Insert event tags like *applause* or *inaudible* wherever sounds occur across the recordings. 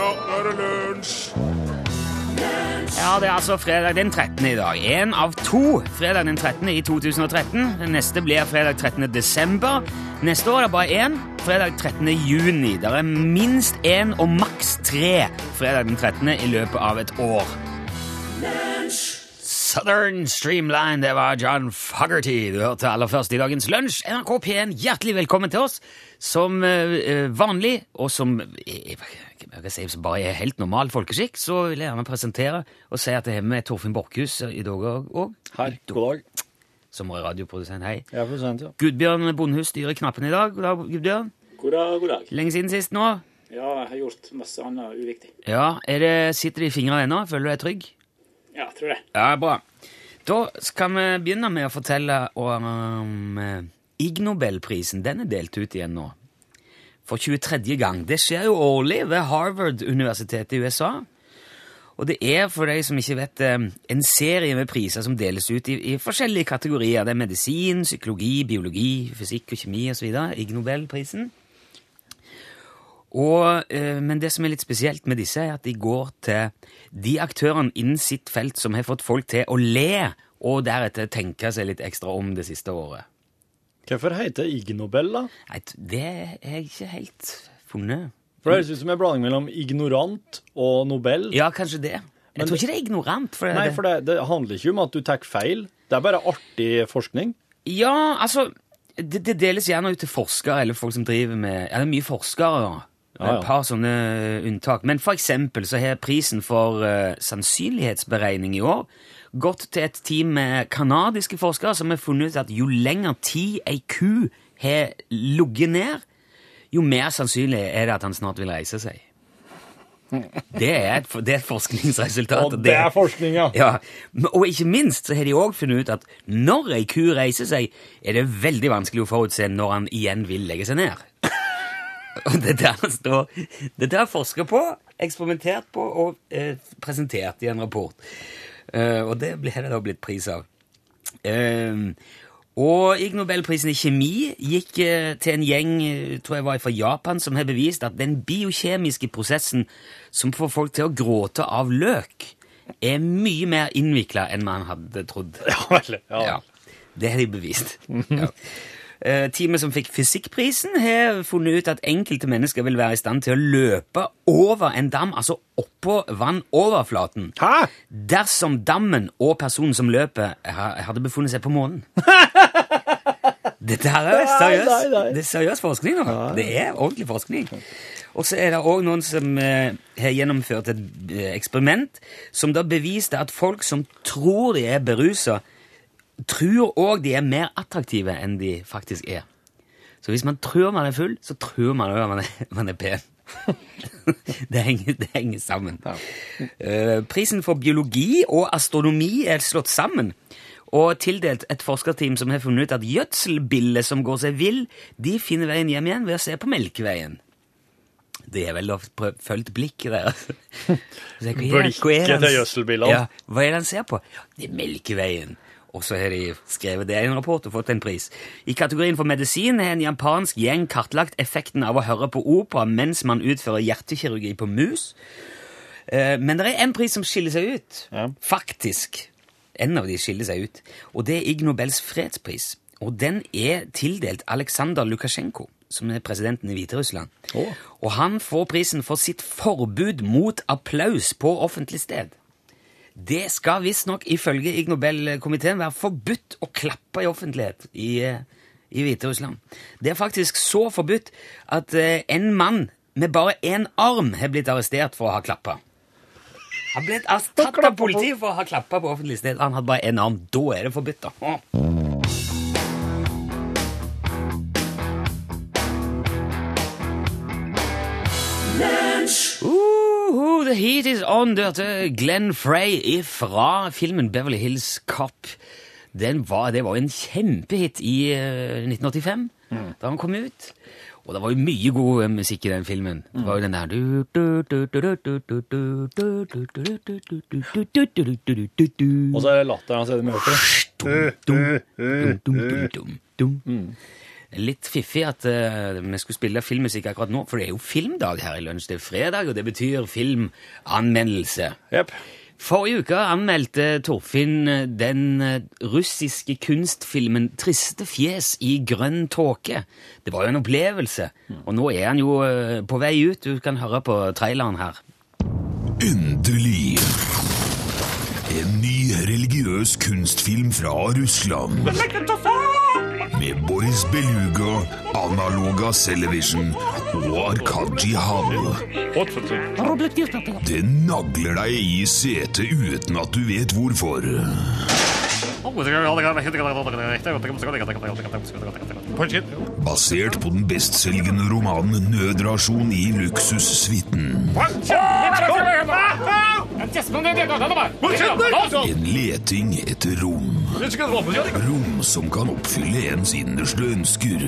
Ja, nå er det lunsj! Ja, det er altså fredag den 13. i dag. Én av to fredag den 13. i 2013. Den neste blir fredag 13. desember. Neste år er det bare én. Fredag 13. juni. Det er minst én og maks tre fredag den 13. i løpet av et år. Southern Streamline, det var John Fogerty du hørte aller først i dagens lunsj. NRK P1, hjertelig velkommen til oss. Som eh, vanlig, og som jeg si, som bare er helt normal folkeskikk, så vil jeg gjerne presentere og si at det er med Torfinn Borchhus i dag òg. Hei. god dag. Som er radioprodusent. Hei. Ja, prosent, ja. Gudbjørn Bondhus styrer knappen i dag. God dag, Gudbjørn. God dag, god dag. Lenge siden sist nå. Ja, jeg har gjort masse annet uviktig. Ja, er det, Sitter det i fingrene ennå? Føler du deg trygg? Ja, tror det. Ja, bra. Da skal vi begynne med å fortelle om um, Ig Nobelprisen. Den er delt ut igjen nå. For 23. gang. Det skjer jo årlig ved Harvard-universitetet i USA. Og det er, for de som ikke vet det, en serie med priser som deles ut i, i forskjellige kategorier. Det er medisin, psykologi, biologi, fysikk og kjemi osv. Ig Nobelprisen. Og, eh, men det som er litt spesielt med disse, er at de går til de aktørene innen sitt felt som har fått folk til å le, og deretter tenke seg litt ekstra om det siste året. Hvorfor heter det Ig Nobel, da? Nei, det er jeg ikke helt funnet. For Det høres ut som en blanding mellom ignorant og Nobel. Ja, kanskje det. Jeg Men tror ikke det er ignorant. For Nei, det, for det, det handler ikke om at du tar feil. Det er bare artig forskning. Ja, altså det, det deles gjerne ut til forskere eller folk som driver med Ja, det er mye forskere, da. Ja, ja. Et par sånne unntak. Men for eksempel så har prisen for uh, sannsynlighetsberegning i år gått til et team med kanadiske forskere som har funnet ut at jo lenger tid ei ku har ligget ned, jo mer sannsynlig er det at han snart vil reise seg. Det er et, det er et forskningsresultat. Og det er forskning, ja. Ja, Og ikke minst så har de òg funnet ut at når ei ku reiser seg, er det veldig vanskelig å forutse når han igjen vil legge seg ned. Og det der står Det der er forska på, eksperimentert på og eh, presentert i en rapport. Eh, og det ble det da blitt pris av. Eh, og Ig Nobelprisen i kjemi gikk eh, til en gjeng eh, tror jeg var fra Japan som har bevist at den biokjemiske prosessen som får folk til å gråte av løk, er mye mer innvikla enn man hadde trodd. Ja, vel. Ja. Ja, det har de bevist. Ja. *laughs* Eh, Teamet som fikk fysikkprisen, har funnet ut at enkelte mennesker vil være i stand til å løpe over en dam, altså oppå vannoverflaten, Hæ? dersom dammen og personen som løper, hadde befunnet seg på månen. *laughs* Dette her er seriøs, det er seriøs forskning. nå. Det er ordentlig forskning. Og så er det òg noen som eh, har gjennomført et eh, eksperiment som da beviste at folk som tror de er berusa, tror òg de er mer attraktive enn de faktisk er. Så hvis man tror man er full, så tror man òg man, er- man er pen. *laughs* det, henger, det henger sammen. Eh, prisen for biologi og astronomi er slått sammen og tildelt et forskerteam som har funnet ut at gjødselbiller som går seg vill, de finner veien hjem igjen ved å se på Melkeveien. Det er vel å følge blikket deres. *laughs* Er- er Blikket til gjødselbillene. Ja, hva er det han ser på? Ja, det er Melkeveien. Og så har de skrevet det i en rapport og fått en pris. I kategorien for medisin har en japansk gjeng kartlagt effekten av å høre på opera mens man utfører hjertekirurgi på mus. Eh, Men det er en pris som skiller seg ut. Ja. Faktisk. En av de skiller seg ut. Og det er Ig Nobels fredspris. Og den er tildelt Aleksandr Lukasjenko, som er presidenten i Hviterussland. Oh. Og han får prisen for sitt forbud mot applaus på offentlig sted. Det skal visstnok ifølge Ig Nobel-komiteen være forbudt å klappe i offentlighet i, eh, i Hviterussland. Det er faktisk så forbudt at eh, en mann med bare én arm har blitt arrestert for å ha klappa. Han ble tatt av politiet for å ha klappa på offentlig sted. Han hadde bare én arm. Da er det forbudt, da. Å. Woohoo, the heat is on! dørte Glenn Frey ifra filmen Beverly Hills Cop. Var, det var en kjempehit i 1985, mm. da han kom ut. Og det var jo mye god musikk i den filmen. Det var jo den der Og så er det latteren hans Eddie Murphy. Litt fiffig at uh, vi skulle spille filmmusikk akkurat nå, for det er jo filmdag her i lunsj. Det er fredag, og det betyr filmanmeldelse. Yep. Forrige uke anmeldte Torfinn eh, den eh, russiske kunstfilmen 'Triste fjes i grønn tåke'. Det var jo en opplevelse, og nå er han jo på vei ut. Du kan høre på traileren her. Endelig. En ny religiøs kunstfilm fra Russland. Med Boris Beluga, Analoga Celevision og Arkadji Hall. Det nagler deg i setet uten at du vet hvorfor. Basert på den bestselgende romanen 'Nødrasjon i luksussuiten'. En leting etter rom. Rom som kan oppfylle ens innerste ønsker.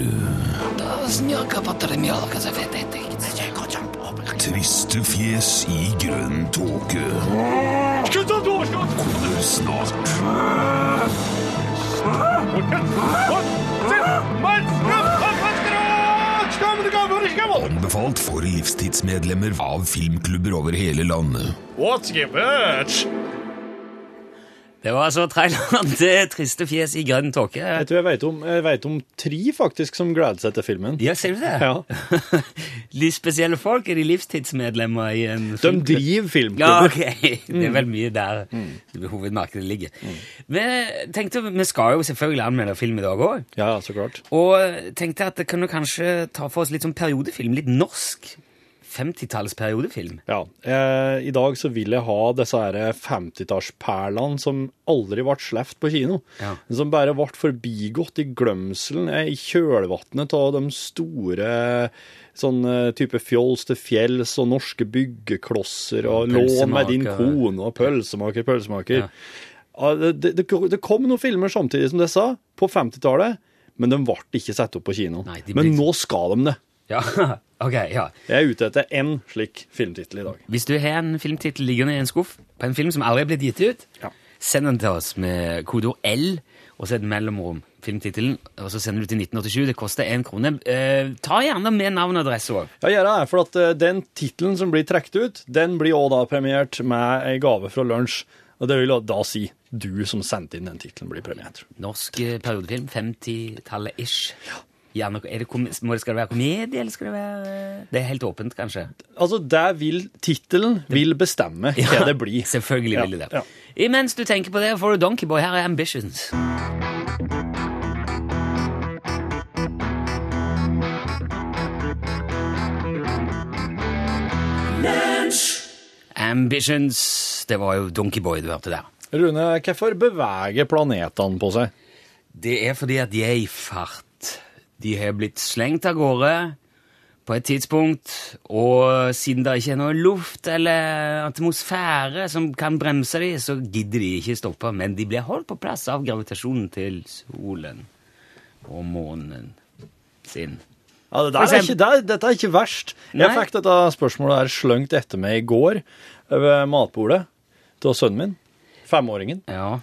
Triste fjes i grønn tåke. Kommer snart. Anbefalt for livstidsmedlemmer av filmklubber over hele landet. Det var altså traileren til 'Triste fjes i grønn tåke'. Jeg tror jeg vet om, jeg vet om tre faktisk som gleder seg til filmen. Ja, ser du det? Ja. *laughs* Litt spesielle folk er de livstidsmedlemmer i en De filmklubb? driver Ja, ok. *laughs* Det er vel mye der hovedmarkedet ligger. Vi tenkte, vi skal jo selvfølgelig anmelde film i dag òg. Ja, så klart. Og tenkte at det kunne kanskje ta for oss litt sånn periodefilm. Litt norsk 50-talls periodefilm. Ja. Eh, I dag så vil jeg ha disse her 50-tallsperlene som aldri ble sluppet på kino. Ja. Som bare ble forbigått i glemselen, eh, i kjølvannet av de store sånn eh, type fjols til fjells og norske byggeklosser og lån med din kone og pølsemaker, pølsemaker. Ja. Ja, det, det, det kom noen filmer samtidig som disse på 50-tallet, men de ble ikke satt opp på kino. Nei, ble... Men nå skal de det. Ja, *laughs* ok, ja. Jeg er ute etter én slik filmtittel i dag. Hvis du har en filmtittel liggende i en skuff på en film som aldri er blitt gitt ut, Ja. send den til oss med kodeord L og så et mellomrom, filmtittelen, og så sender du til 1987. Det koster én krone. Eh, ta gjerne med navn og adresse òg. Ja, gjør det, for at eh, den tittelen som blir trukket ut, den blir også da premiert med ei gave fra lunsj. Og det vil da si du som sendte inn den tittelen, blir premiert. Norsk eh, periodefilm, 50-tallet ish. Gjerne, er det må det, skal det være komedie, eller skal det være Det er helt åpent, kanskje. Altså, der vil tittelen vil bestemme hva det blir. Selvfølgelig vil det det. ja. Imens du tenker på det, får du Donkeyboy. Her er Ambitions. Ambitions. Det var jo Donkeyboy du hørte der. Rune, hvorfor beveger planetene på seg? Det er fordi at de er i fart. De har blitt slengt av gårde på et tidspunkt, og siden det ikke er noe luft eller atmosfære som kan bremse dem, så gidder de ikke stoppe, men de blir holdt på plass av gravitasjonen til solen og månen sin. Ja, det er ikke, det, dette er ikke verst. Jeg Nei. fikk dette spørsmålet her sløngt etter meg i går ved matbordet til sønnen min, femåringen. Ja.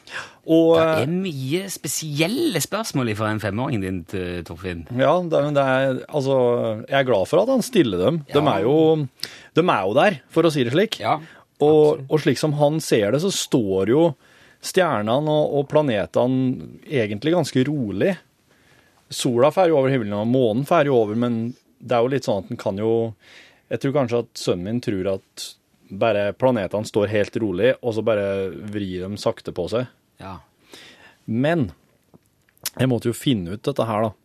Og Det eh, er mye spesielle spørsmål fra en femåring din, Torfinn. Ja, det, det er, altså, jeg er glad for at han stiller dem. De, er jo, de er jo der, for å si det slik. Ja, og, og slik som han ser det, så står jo stjernene og, og planetene egentlig ganske rolig. Sola fer jo over himmelen, og månen fer jo over, men det er jo litt sånn at den kan jo Jeg tror kanskje at sønnen min tror at bare planetene står helt rolig, og så bare vrir de sakte på seg. Ja. Men jeg måtte jo finne ut dette her, da.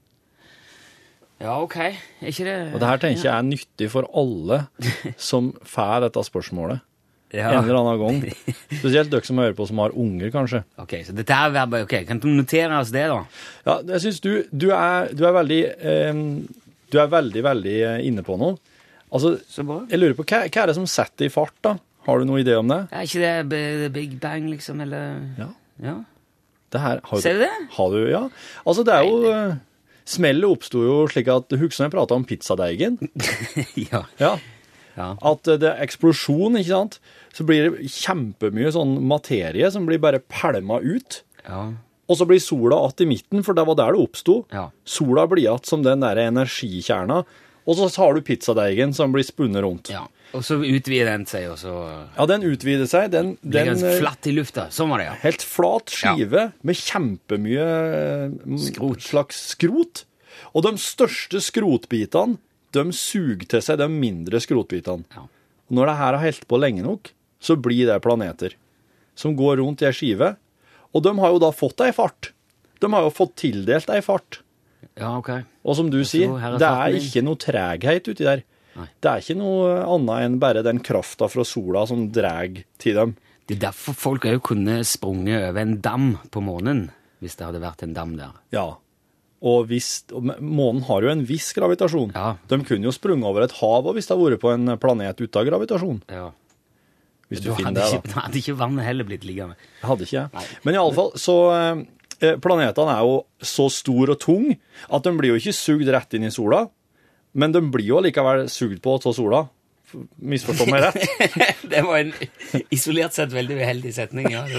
Ja, ok. Er ikke det Og det her tenker jeg er nyttig for alle *laughs* som får dette spørsmålet ja. en eller annen gang. Spesielt dere som hører på som har unger, kanskje. Ok, så dette er bare, ok, kan du notere oss det da? Ja, jeg synes du, du, er, du er veldig eh, Du er veldig, veldig eh, inne på noe. Altså, jeg lurer på, hva, hva er det som setter i fart, da? Har du noen idé om det? Er ikke det Big Bang, liksom, eller? Ja. Ja. Det her, har Ser du det? Har du, ja. Altså, det er jo eh, Smellet oppsto jo slik at Husker du jeg prata om pizzadeigen? *laughs* ja. Ja. Ja. At eh, det er eksplosjon, ikke sant? Så blir det kjempemye sånn materie som blir bare pælma ut. Ja. og så blir sola att i midten, for det var der det oppsto. Ja. Sola blir igjen som den der energikjerna, og så har du pizzadeigen som blir spunnet rundt. Ja. Og så utvider den seg, og så Ja, den utvider seg. Den, blir den den eh, flatt i lufta. Sånn var det, ja. Helt flat skive med kjempemye eh, Skrot. slags skrot. Og de største skrotbitene, de suger til seg de mindre skrotbitene. Ja. Når det her har helt på lenge nok, så blir det planeter som går rundt i ei skive. Og de har jo da fått ei fart. De har jo fått tildelt ei fart. Ja, ok. Og som du sier, er det er ikke noe treghet uti der. Nei. Det er ikke noe annet enn bare den krafta fra sola som drar til dem. Det er derfor folk òg kunne sprunget over en dam på månen, hvis det hadde vært en dam der. Ja. Og, hvis, og månen har jo en viss gravitasjon. Ja. De kunne jo sprunget over et hav hvis det hadde vært på en planet uten gravitasjon. Ja. Hvis du du finner det, da. *laughs* da hadde ikke vannet heller blitt liggende. Hadde ikke jeg. Men i alle fall, så eh, Planetene er jo så store og tunge at de blir jo ikke sugd rett inn i sola. Men de blir jo likevel sugd på av sola. Misforstå meg rett. *laughs* det var en isolert sett veldig uheldig setning. ja. *laughs*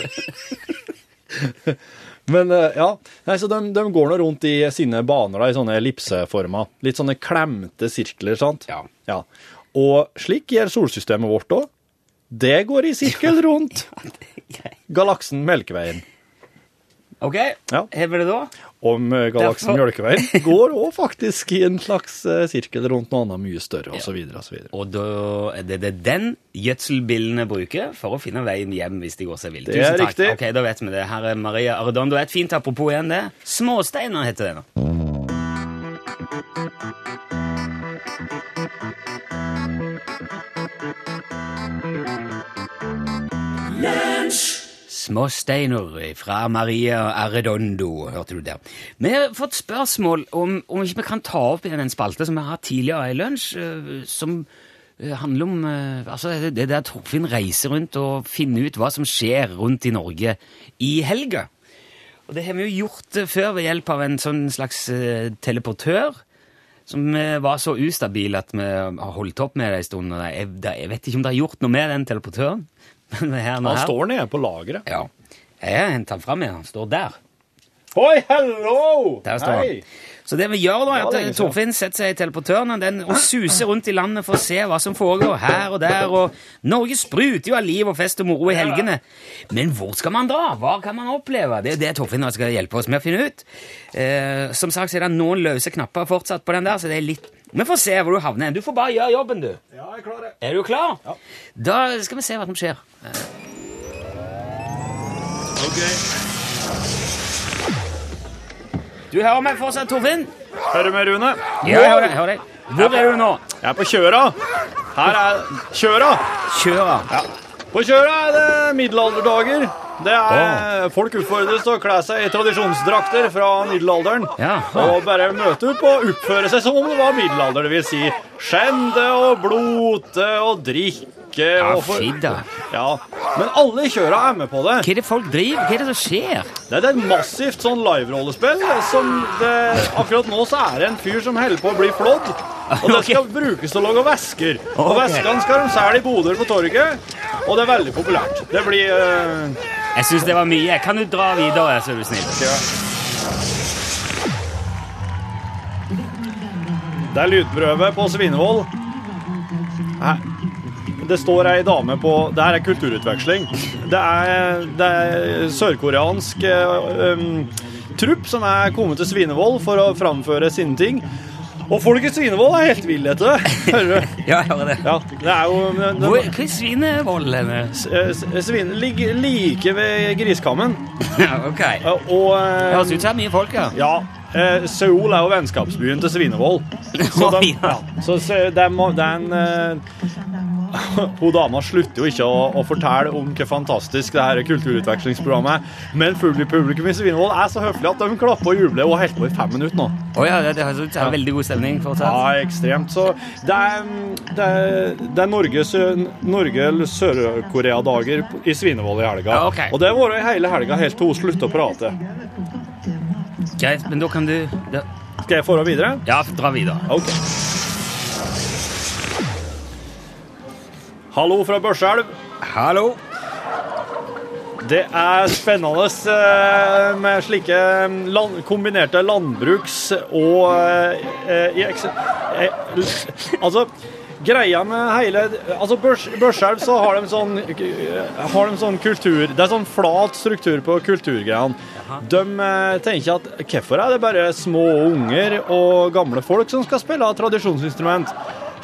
Men eh, ja, Nei, så de, de går nå rundt i sine baner da, i sånne ellipseformer. Litt sånne klemte sirkler, sant? Ja. Og slik gjør solsystemet vårt òg. Det går i sirkel *laughs* rundt galaksen Melkeveien. Ok, Ja. hever det da? Om eh, galaksen Derfor- Mjølkeveien *laughs* går òg faktisk i en slags eh, sirkel rundt noe annet mye større, og så og så. Og da er det, det den gjødselbildene bruker for å finne veien hjem hvis de går seg vill. Det Tusen takk. riktig. Ok, da vet vi det. Her er Maria Arredondo. Et fint apropos igjen, det. Småsteiner heter det nå. Småsteiner fra Maria Arredondo, hørte du der. Vi har fått spørsmål om, om ikke vi kan ta opp igjen en spalte som vi har hatt tidligere i lunsj, eh, som eh, handler om eh, altså det, der Torfinn reiser rundt og finner ut hva som skjer rundt i Norge i helga. Og det har vi jo gjort eh, før ved hjelp av en sånn slags eh, teleportør. Som eh, var så ustabil at vi har holdt opp med det en stund. Jeg, jeg vet ikke om det har gjort noe med den teleportøren. *laughs* Men her, nå Han står nede på lageret. ja. Jeg har hentet den fram igjen. Han står der. Oi, hello! Der står Hei. han. Så det vi gjør da, er at. Torfinn setter seg i teleportøren og, den, og suser rundt i landet for å se hva som foregår her og der. og Norge spruter jo av liv og fest og moro i helgene. Men hvor skal man dra? Hva kan man oppleve? Det er det Torfinn skal hjelpe oss med å finne ut. Eh, som sagt så er det noen løse knapper fortsatt på den der, så det er litt Vi får se hvor du havner. Du får bare gjøre jobben, du. Ja, jeg klarer det. Er du klar? Ja. Da skal vi se hva som skjer. Du hører meg fortsatt, Torfinn? Hører du meg, Rune? Ja, jeg hører jeg hører deg. Hvor er du nå? Jeg er på Kjøra. Her er Kjøra. Kjøra. På Kjøra er det middelalderdager. Det er Folk utfordres til å kle seg i tradisjonsdrakter fra middelalderen. Ja. Og bare møte opp og oppføre seg som om det var middelalder. Det vil si skjende og blote og drikke Ja, og for... Ja. Men alle i Kjøra er med på det. Hva er det folk driver? Hva er det som skjer? Det er et massivt sånn live-rollespill som det, Akkurat nå så er det en fyr som holder på å bli flådd. Og det skal brukes til å lage væsker. Og Ok. væskene skal de selge i boder på torget. Og det er veldig populært. Det blir eh, Jeg syns det var mye. Kan du dra videre, så er du snill? Det er lydprøve på Svinevoll. Det står ei dame på Det her er kulturutveksling. Det er, er sørkoreansk um, trupp som er kommet til Svinevoll for å framføre sine ting. Og folk i Svinevoll er helt ville etter det. Hører du? *laughs* Ja, jeg hører det. Ja, det er jo men- Hvor, hva er Svinevold henne? S- eh, Svine ligger like ved Griskammen. *laughs* Ja, ok. Eh, Og eh, Det høres ut som det er mye folk ja. Ja. Eh, Seoul er jo vennskapsbyen til Svinevold. *laughs* Så, de, ja. så det, det er en eh, *laughs* Hun dama slutter jo ikke å, å fortelle om hvor fantastisk det her kulturutvekslingsprogrammet er. Men publi- publikum i Svinevoll er så høflig at de klapper og jubler og holdt på i fem minutter nå. Oh, ja, det, ut som det er veldig god stemning fortsatt. Ja, ekstremt. Så det er, det er, det er Norges, Norge Sør-Korea-dager i Svinevoll i helga. Ja, okay. Og det har vært hele helga helt til hun slutter å prate. Greit, men da kan du da, Skal jeg få henne videre? Ja, dra videre. Ok. Hallo fra Børselv. Hallo. Det er spennende eh, med slike land, kombinerte landbruks- og eh, eh, Altså, greia med hele Altså, Børselv så har de sånn har de sånn kultur Det er sånn flat struktur på kulturgreiene. De tenker at hvorfor er det bare små unger og gamle folk som skal spille tradisjonsinstrument?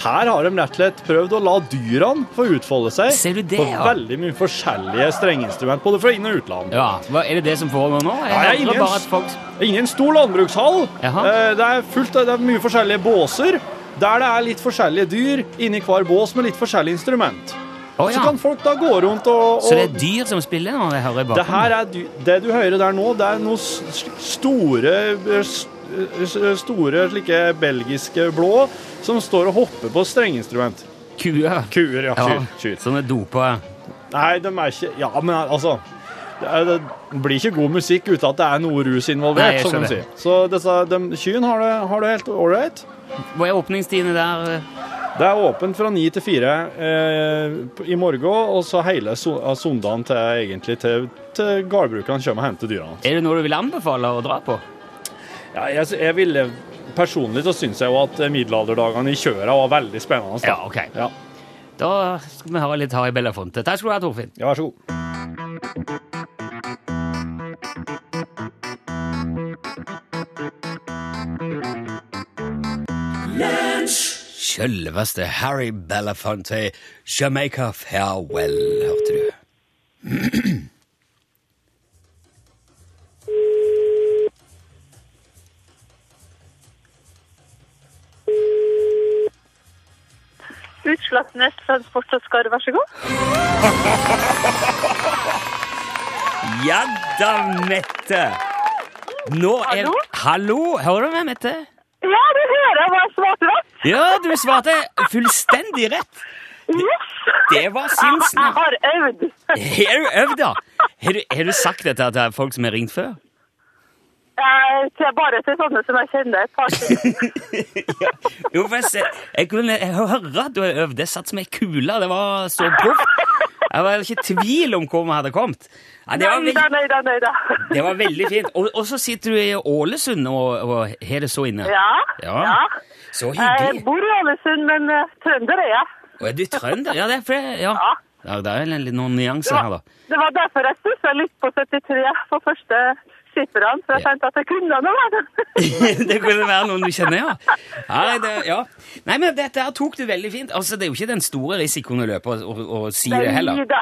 Her har de rett og slett prøvd å la dyrene få utfolde seg Ser du det, på ja? veldig mye forskjellige strengeinstrument, både fra inn- og utland. Ja, hva, Er det det som foregår nå? Jeg Nei, ingen, bare at folk... ingen stor landbrukshall. Eh, Det er fullt det er mye forskjellige båser, der det er litt forskjellige dyr inni hver bås med litt forskjellig instrument. Å, Så kan folk da gå rundt og, og Så det er dyr som spiller nå? Jeg hører det her er dyr. det du hører der nå, det er noen store eh, Store slike belgiske blå som står og hopper på strengeinstrument. Kuer. Kuer, ja. Kyr. kyr. som er dopa. Nei, de er ikke Ja, men altså det, blir ikke god musikk uten at det er noe rus involvert, Nei, som de sier. Så disse, de, kyrne har det, har det helt ålreit. Hva er åpningstidene der? Det er åpent fra ni til fire eh, i morgen, og så hele so- søndagen til, egentlig til, til gårdbrukerne kommer og henter dyrene. Er det noe du vil anbefale å dra på? Ja, jeg, jeg ville Personlig så syns jeg jo at middelalderdagene i kjøra var veldig spennende. da. Ja, ok. Ja, Da skal vi høre litt Harry Belafonte. Takk skal du ha, Torfinn. ja vær så god. Selveste Harry Belafonte, Jamaica Farewell, hørte du. *clears throat* Utslagsnes Transport og Skar, vær så god. *laughs* Ja da, Mette! Nå er Hallo? Hallo, hører du meg, Mette? Ja, du hører hva jeg svarte rett. Ja, du svarte fullstendig rett. Yes! Det var sinnssykt. *laughs* jeg har øvd. Har du øvd, da? Har du, har du sagt dette til folk som har ringt før? Eh, til bare til sånne som jeg kjenner stykker. *laughs* Jo, for jeg, ser- jeg kunne høre at du øvde. øvd. Det satt som ei kule. Det var så proft. Jeg var ikke i tvil om hvor vi hadde kommet. Ja, det, var neida, neida, veld, nei da, nei da. det var veldig fint. Og, og så sitter du i Ålesund og, og har det så inne. Ja, Ja. ja. Så Jeg bor i Ålesund, men uh, trønder er jeg. Og er du trønder? Ja, det er fordi Ja. Ja. ja det er noen nyanser her, da. det var derfor jeg stussa litt på 73 for første skipperne, for jeg tenkte at det kunne noe. *laughs* det kunne være noen du kjenner, ja. Nei, det, ja. Nei, men dette her tok du veldig fint. Altså, Det er jo ikke den store risikoen å løpe og, å, å si det heller. Nei da.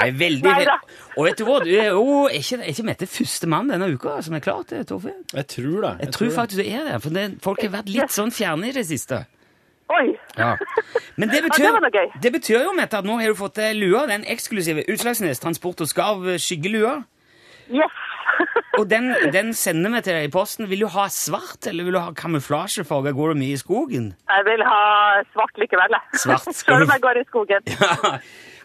Nei, veldig Nei. Og vet du hva, du er jo er ikke, er ikke Mette første mann denne uka som er klar til Torfinn. Jeg tror det. Jeg tror faktisk det er det, for det, folk har vært litt sånn fjerne i det siste. Oi. Ja. Men det Ja, det det betyr jo, Mette, at nå har du fått eh, lua, den eksklusive Utslagsnes Transport og Skarv eh, skyggelua. Yes. Og den, den sender vi til deg i posten. Vil du ha svart, eller vil du ha kamuflasjefarge? Går du mye i skogen? Jeg vil ha svart likevel, jeg. Svart *laughs* Selv om jeg går i skogen. *laughs*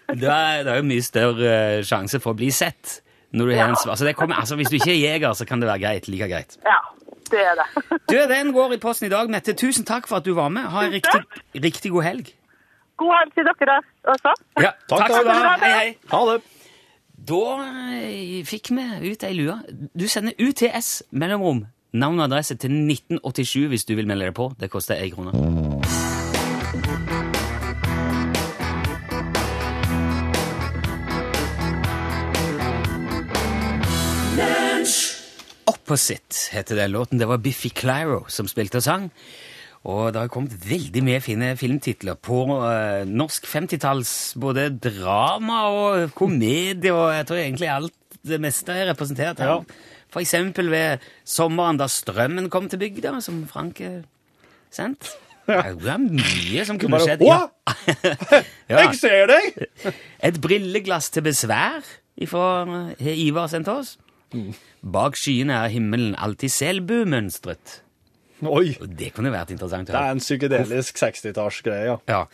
Ja, det er, det er jo mye større eh, sjanse for å bli sett når du har en svart. Så det kommer, altså, hvis du ikke er jeger, så kan det være greit. Like greit. Ja, det er det. *laughs* Du, Den går i posten i dag. Mette, tusen takk for at du var med. Ha en riktig, riktig god helg. God helg til dere også. Ja, Takk, takk skal du ha. Hei, hei. Ha det. Da eh, fikk vi ut ei lue. Du sender UTS mellomrom, navn og adresse til 1987 hvis du vil melde deg på. Det koster ei krone. Opposite heter den låten. Det var Biffy Clyro som spilte og sang. Og det har kommet veldig mye fine filmtitler på eh, norsk 50-talls både drama og komedie, og jeg tror egentlig alt det meste er representert her. Ja. Eksempel ved sommeren da strømmen kom til bygda, som Frank har sendt. *laughs* Det er mye som kunne skjedd. *laughs* Ja. ja. *laughs* Jeg ser deg! Et brilleglass til besvær fra Ivar sendt oss. Bak skyene er himmelen alltid selbumønstret. Oi. Det kunne vært interessant. å Det høre. er en psykedelisk 60-tallsgreie, ja. Ja.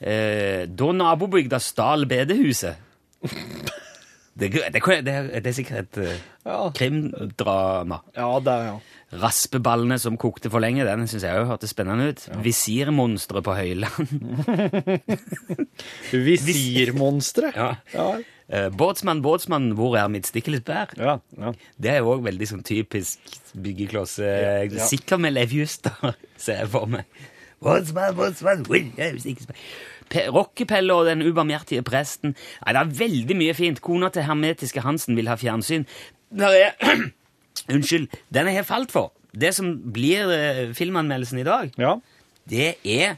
Eh, da nabobygda stal bedehuset. *laughs* Det, det, det, det er sikkert et eh, Ja. krimdrama. Ja, det er ja. Raspeballene som kokte for lenge, den syns jeg òg hørtes spennende ut. Visirmonsteret på Høyland. *laughs* Visirmonstre. Ja. Ja. Eh, båtsmann, båtsmann, hvor er mitt stikkelsbær? Ja, ja. Det er jo òg veldig sånn typisk byggekloss. Eh, Ja. Sikkert med Leif Juster, *laughs* ser jeg for meg. Båtsmann, båtsmann, hvor er mitt stikkelsbær? Pe- Rockepelle og Den ubarmhjertige presten. Nei, det er veldig mye fint. Kona til Hermetiske Hansen vil ha fjernsyn. Der er *clears throat* Unnskyld. Den jeg har falt for. Det som blir eh, filmanmeldelsen i dag, ja. det er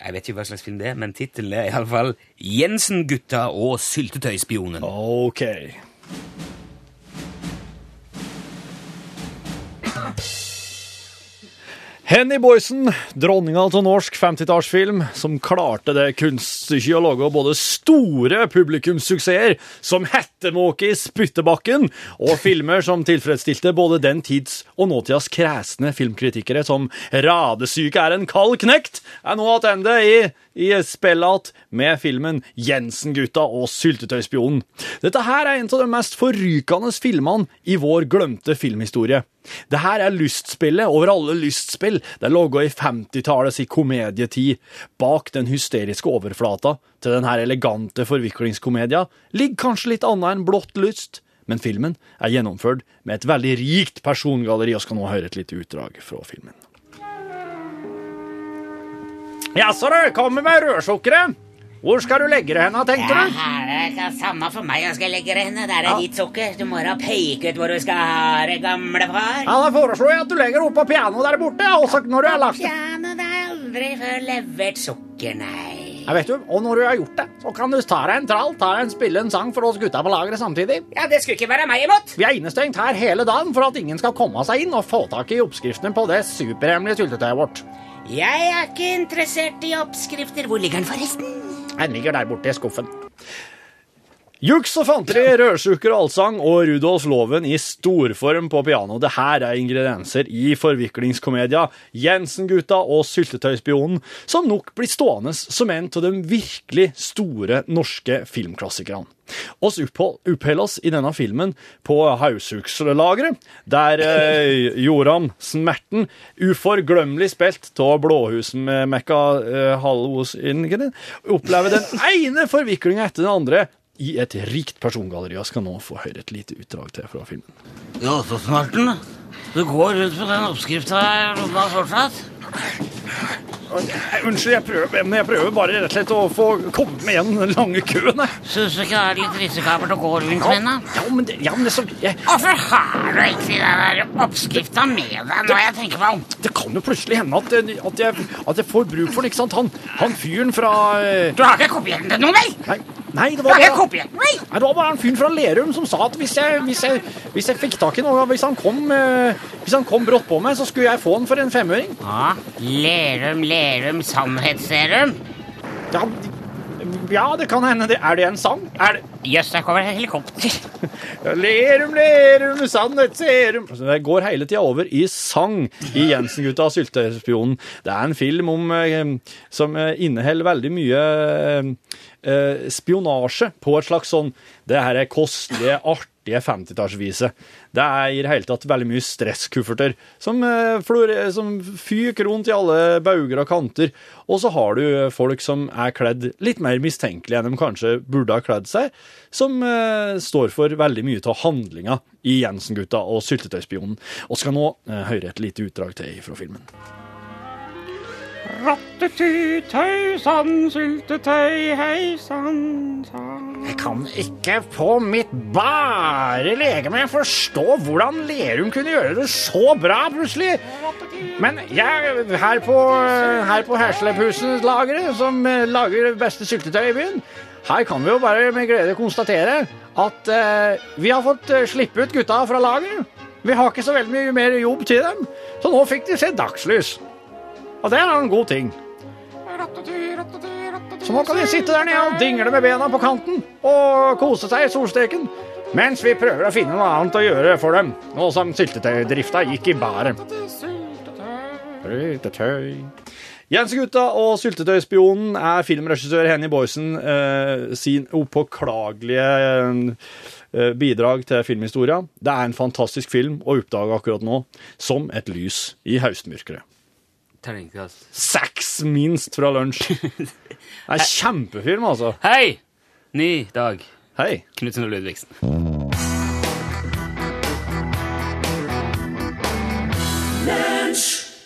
Jeg vet ikke hva slags film det er, men tittelen er iallfall 'Jensen-gutta og syltetøyspionen'. Ok. Henny Boysen, dronninga av norsk 50-tallsfilm, som klarte det kunststykket å lage både store publikumssuksesser som Hettemåke i spyttebakken, og filmer som tilfredsstilte både den tids og nåtidas kresne filmkritikere som Radesyke er en kald knekt, er nå tilbake i, i spillet med filmen Jensen-gutta og syltetøyspionen. Dette her er en av de mest forrykende filmene i vår glemte filmhistorie. Det her er lystspillet over alle lystspill. Det lå i 50-tallets komedietid. Bak den hysteriske overflata til denne elegante forviklingskomedia ligger kanskje litt annet enn blått lyst. Men filmen er gjennomført med et veldig rikt persongalleri, og skal nå høre et lite utdrag fra filmen. Jaså, du kommer med rødsukkeret? Hvor skal du legge det hen, tenkte Ja, det er samme for meg. Jeg skal legge det henne. Der er ditt sukker. Du må da peke ut hvor du skal ha det, gamle far. Ja, Da foreslår jeg at du legger det opp på pianoet der borte, også når du har lagt det. Piano, det er aldri før levert sukker, nei. Ja, vet du, og når du har gjort det, så kan du ta deg en trall, ta deg en spille en sang for oss gutta på lageret samtidig. Ja, det skulle ikke være meg imot. Vi er innestengt her hele dagen for at ingen skal komme seg inn og få tak i oppskriftene på det superhemmelige syltetøyet vårt. Jeg er ikke interessert i oppskrifter. Hvor ligger den forresten? Den ligger der borte i skuffen. Juks og fanteri, rødsukker og allsang og Rudolf Loven i storform på piano. Det her er ingredienser i forviklingskomedia Jensen-gutta og Syltetøyspionen, som nok blir stående som en av de virkelig store norske filmklassikerne. Oss oppholder oss i denne filmen på Hausukslageret, der eh, Joram Smerten, uforglemmelig spilt av Blåhusmekka eh, Hallos Ingrid, opplever den ene forviklinga etter den andre i et rikt persongalleri. Jeg skal nå få høre et lite utdrag til fra filmen. Ja, så smarten. Du går rundt med den oppskrifta i lomma fortsatt? Unnskyld, jeg prøver, men jeg prøver bare rett og slett å få komme med igjen den lange køen. Syns du ikke det er litt risikabelt å gå rundt med den? Ja, men det, ja, men det, så, jeg, Hvorfor har du ikke den der oppskrifta med deg når jeg tenker meg om? det kan jo plutselig hende at, at, jeg, at jeg får bruk for den, ikke sant? Han, han fyren fra eh, Du har ikke kopiert den til noe, vel? Nei, nei, det var bare, nei, det var bare en fyr fra Lerum som sa at hvis jeg, hvis jeg, hvis jeg fikk tak i noe, hvis han, kom, eh, hvis han kom brått på meg, så skulle jeg få den for en femøring. Ja, Lerum, Lerum, sannhetsserum. Ja, ja, det kan hende. Er det en sang? Er det Jøss, der kommer det helikopter. Lerum, lerum, sannhet, serum altså, Det går hele tida over i sang i Jensen-gutta og Syltespionen. Det er en film om, eh, som eh, inneholder veldig mye eh, spionasje på et slags sånn Det her er kostelige, artige 50-tallsvise. Det er i det hele tatt veldig mye stresskufferter som, som fyker rundt i alle bauger og kanter. Og så har du folk som er kledd litt mer mistenkelig enn de kanskje burde ha kledd seg, som eh, står for veldig mye av handlinga i Jensen-gutta og Syltetøyspionen. Og skal nå eh, høre et lite utdrag til fra filmen. Rattetutøy sann, syltetøy, hei sann, sann. Jeg kan ikke på mitt bare legeme forstå hvordan Lerum kunne gjøre det så bra plutselig. Men jeg, her på, her på Heslepusen-lageret, som eh, lager det beste syltetøy i byen, her kan vi jo bare med glede konstatere at eh, vi har fått eh, slippe ut gutta fra laget. Vi har ikke så veldig mye mer jobb til dem, så nå fikk de se dagslys. Og det er en god ting. Så nå kan de sitte der nede og dingle med bena på kanten og kose seg i solsteken, mens vi prøver å finne noe annet å gjøre for dem, nå som syltetøydrifta gikk i bæret. Syltetøy. Jensgutta og Syltetøyspionen er filmregissør Henny Boysen eh, sin upåklagelige eh, bidrag til filmhistoria. Det er en fantastisk film å oppdage akkurat nå, som et lys i høstmørket. Terningkast. Seks minst fra lunsj. *laughs* Det er en kjempefilm, altså. Hei! Ny dag. Hei. Knutsen og Ludvigsen.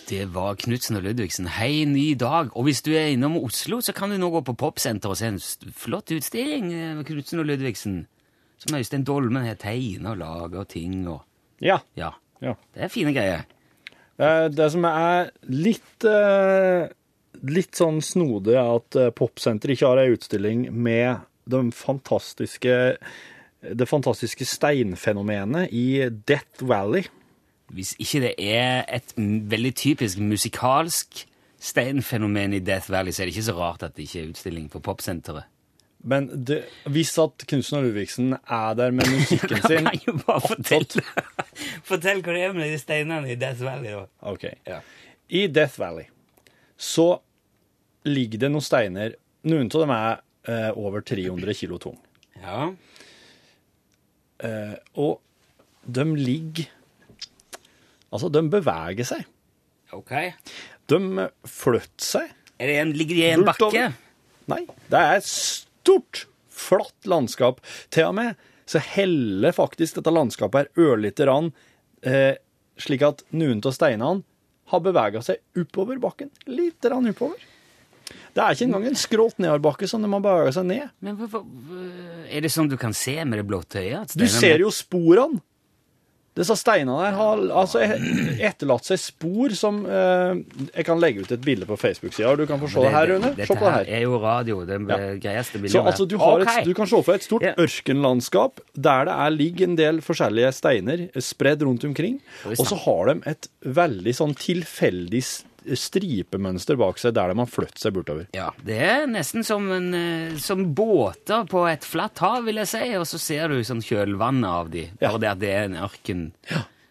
Det var Knutsen og Ludvigsen. Hei, ny dag. Og hvis du er innom Oslo, så kan du nå gå på Popsenter og se en flott utstilling med Knutsen og Ludvigsen. Som Øystein Dolmen har tegna og laga ting og Ja. Ja. ja. Det er fine greier. Eh, Det som er litt eh, litt sånn snodig, at eh, Popsenter ikke har ei utstilling med de fantastiske det fantastiske steinfenomenet i Death Valley. Hvis ikke det er et veldig typisk musikalsk steinfenomen i Death Valley, så er det ikke så rart at det ikke er utstilling på Popsenteret. Men det, hvis at og Ludvigsen er der med musikken *laughs* sin jo bare fortelle *laughs* Fortell hva det er med de steinene i Death Valley. da. Ok. I Death Valley så ligger det noen steiner Noen av dem er eh, over 300 kilo tung. Ja. Eh, og de ligger Altså, de beveger seg. Ok. De flytter seg. Er det en, ligger i en bakke? Nei, det er et stort, flatt landskap. Til og med så heller faktisk dette landskapet her ørlite grann, eh, slik at noen av steinene har bevega seg oppover bakken. Litt grann oppover. Det er ikke engang en skrått nedoverbakke som de har bevega seg ned. Men hvorfor Er det sånn du kan se med det blåte øyet? Du ser jo sporene. Disse steinene der har altså etterlatt seg spor som eh, Jeg kan legge ut et bilde på Facebook-sida, og du kan få se det her, Rune. Dette Se på det her er jo radio. Det Ja. greieste bildet. Så altså, du, har et, du kan se for deg et stort yeah. ørkenlandskap der det er, ligger en del forskjellige steiner spredd rundt omkring. Og så har de et veldig sånn tilfeldig s- stripemønster bak seg der de har flyttet seg bortover. Ja, det er nesten som, en, eh, som båter på et flatt hav, vil jeg si, og så ser du sånn kjølvannet av de. Ja. Det at det er en ørken,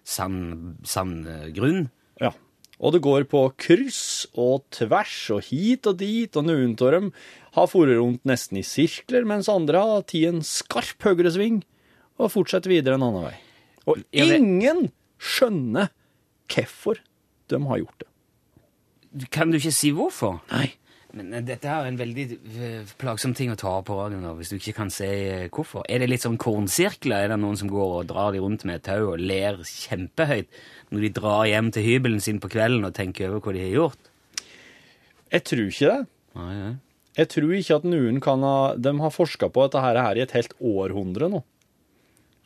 sand, sand eh. Ja. Og det går på kryss og tvers og hit og dit, og noen av dem har foret rundt nesten i sirkler, mens andre har tatt en skarp høyresving og fortsetter videre en annen vei. Og ingen skjønner hvorfor de har gjort det. Kan du ikke si hvorfor? Nei. Men eh, dette er en veldig eh, plagsom ting å ta på radioen nå, hvis du ikke kan si eh, hvorfor. Er det litt sånn kornsirkler? Er det noen som går og drar de rundt med et tau og ler kjempehøyt når de drar hjem til hybelen sin på kvelden og tenker over hva de har gjort? Jeg tror ikke det. Nei, nei. Jeg tror ikke at noen kan ha De har forska på dette her, i et helt århundre nå.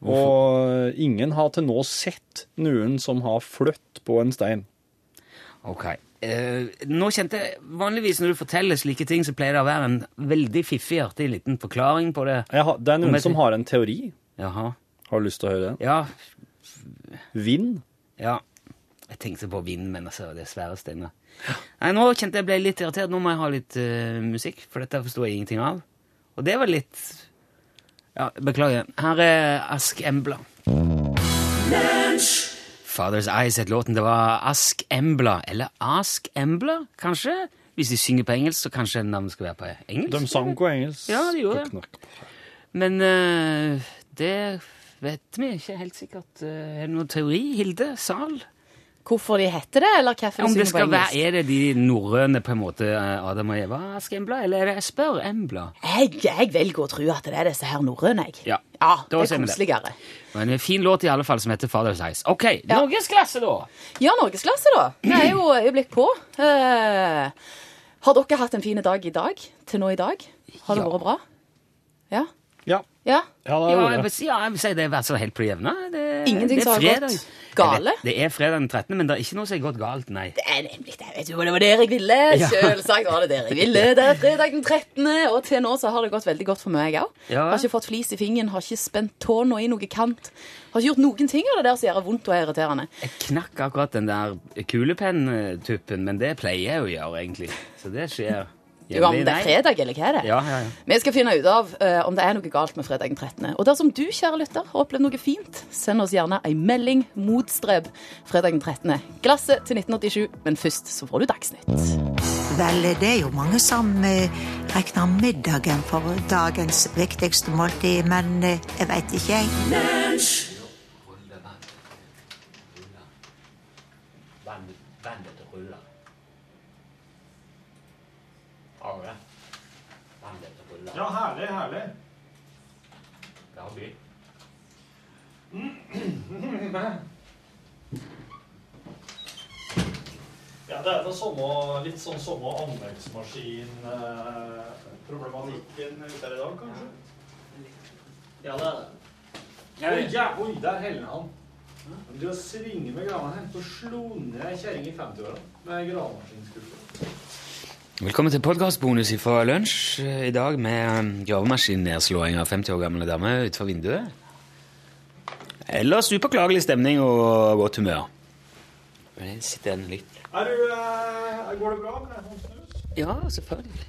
Og ingen har til nå sett noen som har flytt på en stein. Ok. Eh, nå kjente jeg, Vanligvis når du forteller slike ting, så pleier det å være en veldig fiffig, artig liten forklaring på det. Jeg har, det er noen som har en teori. Jaha. Har du lyst til å høre den? Ja, Vind. ja. Jeg tenkte på vind, men altså, det er svære steiner. Nei, nå kjente jeg ble litt irritert. Nå må jeg ha litt uh, musikk, for dette forsto jeg ingenting av. Og det var litt Ja, beklager. Her er Ask Embla. Father's Eyes het låten. Det var Ask Embla, eller Ask Embla, kanskje? Hvis de synger på engelsk, så kanskje navnet skal være på engelsk? De sang på engelsk. Ja, de gjorde det. Men uh, det vet vi ikke helt sikkert. Eh, er det noen teori, Hilde Sal? Hvorfor de heter det, eller hva Om de det synger på skal være. Er det de norrøne, på en måte, Adam og Eva Skembla, eller er det Spør Embla? Jeg, jeg velger å tro at det er disse her norrøne, jeg. Ja, Ja, det er koseligere. Men en fin låt i alle fall som heter Father's Eyes. Ok, norgesklasse, da! Ja, norgesklasse, da. Vi er jo øyeblikk på. Uh, har dere hatt en fin dag i dag? Til nå i dag? Har det Ja. vært bra? Ja? Ja. Ja? Ja, det Ja, jeg ja, jeg vil si det er vært så helt på det jevne. Ingenting som har gått gale? Vet, Det er fredag den 13., men det er ikke noe som har gått galt, nei. Det er nemlig det. Vet du hva det var der jeg ville? *laughs* Ja. Selvsagt var det der jeg ville. Det er fredag den 13., og til nå så har det gått veldig godt for meg òg. Ja. Har ikke fått flis i fingeren, har ikke spent tåna i noe kant. Har ikke gjort noen ting av det der som gjør vondt og er irriterende. Jeg knakk akkurat den der kulepenn-tuppen, men det pleier jeg å gjøre, egentlig. Så det skjer. Jo, om det er fredag, eller hva er det? Ja, ja, ja. Vi skal finne ut av uh, om det er noe galt med fredag den 13. Og dersom du, kjære lytter, har opplevd noe fint, send oss gjerne ei melding motstreb fredag den 13. Glasset til 1987, men først så får du Dagsnytt. Vel, det er jo mange som uh, regner middagen for dagens viktigste måltid, men uh, jeg veit ikke, jeg. Vannet ruller. Har du det? Vannet ruller. Ja, herlig, herlig. Ja, by. Ja, det er samme, litt sånn samme anleggsmaskin-problematikken ute her i dag, kanskje? Ja, det er det. Oi, ja, oi, der heller han. Du har svinget med grana her. Så slo ned ei kjerring i 50-åra med gravemaskinskuffer. Velkommen til podkastbonus fra lunsj eh, i dag med gravemaskinnedslåing gravemaskinnerslåing av 50 år gamle dame utenfor vinduet. Eller superklagelig stemning og godt humør. Jeg sitter igjen litt. Er du, eh, går det bra med håndsnus? Ja, selvfølgelig.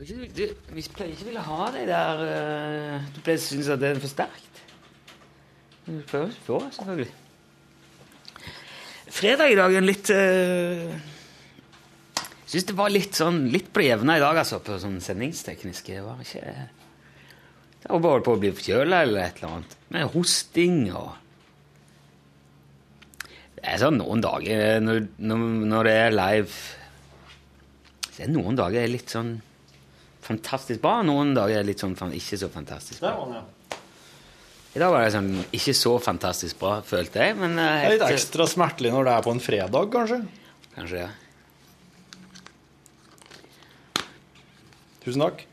Du, du, vi pleier ikke ville ha deg der eh, Du pleier å synes at det er for sterkt. Du prøver å få, selvfølgelig. Fredag i dag er en litt uh, Syns det var litt sånn litt på det jevne i dag, altså, på sånn sendingstekniske. Det var ikke Det var bare på å bli forkjøla eller et eller annet. Med hosting og Det er sånn noen dager når, når, når det er live Så er noen dager er litt sånn fantastisk bra, noen dager er litt sånn ikke så fantastisk bra. han, ja. I dag var det sånn ikke så fantastisk bra, følte jeg, men eh, Det er litt ekstra smertelig når det er på en fredag, kanskje? Kanskje det. Tusen takk.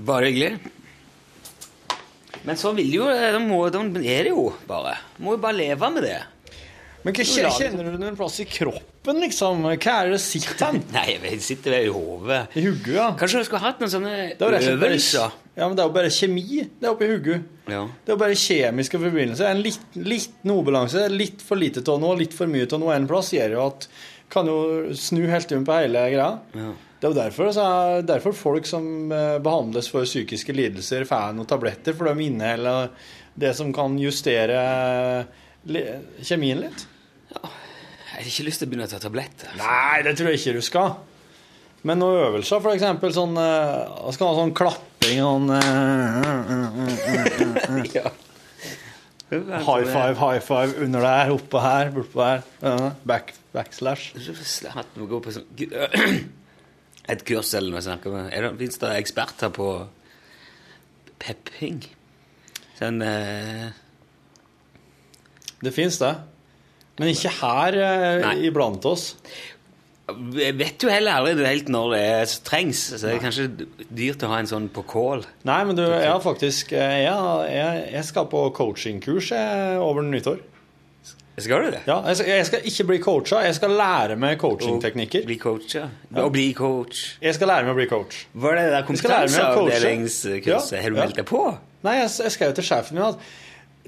Bare hyggelig. Men sånn vil jo de må, de er det jo bare. Må jo bare leve med det. Men hva kje- kjenner du noen plass i kroppen, liksom? Hva er det sitter hen? *laughs* Nei, jeg sitter i hodet. I hugget, ja. Kanskje du skulle hatt noen sånne er øvelser? Ja, men det er jo bare kjemi det er oppi hugget. Ja. Det er jo bare kjemiske forbindelser. En litt, liten ubalanse, litt for lite av noe, litt for mye av noe en plass, gjør jo at kan jo snu helt om på hele greia. Ja. Det er jo derfor, så er, derfor folk som eh, behandles for psykiske lidelser, får noen tabletter, for de inneholder det som kan justere kjemien litt. Jeg har ikke lyst til å begynne å ta tabletter. Nei, det tror jeg ikke du skal. Men noen øvelser, eksempel sånn Vi Skal ha sånn klapping sånn eh, *laughs* ja. High five, high five under der, oppå her, bortpå her. Ja, back, backslash. Hatt noe på sånn *clears throat* Et kurs eller noe det, Fins det eksperter på pepping? Sånn eh, Det fins det. Men ikke her eh, iblant oss. Jeg vet jo heller aldri helt når det er, trengs. Så det er kanskje dyrt å ha en sånn på kål. Nei, men du, jeg har faktisk eh, Jeg, jeg, jeg skal på coachingkurs eh, over nyttår. Skal du det? Ja, jeg skal, jeg skal ikke bli coacha, jeg skal lære meg coachingteknikker. Bli coacha? ja. Og bli coach. Jeg skal lære meg å bli coach. Var det det der kompetanseavdelingskurset? Ja, Har du meldt deg på? Nei, jeg, jeg skrev til sjefen min at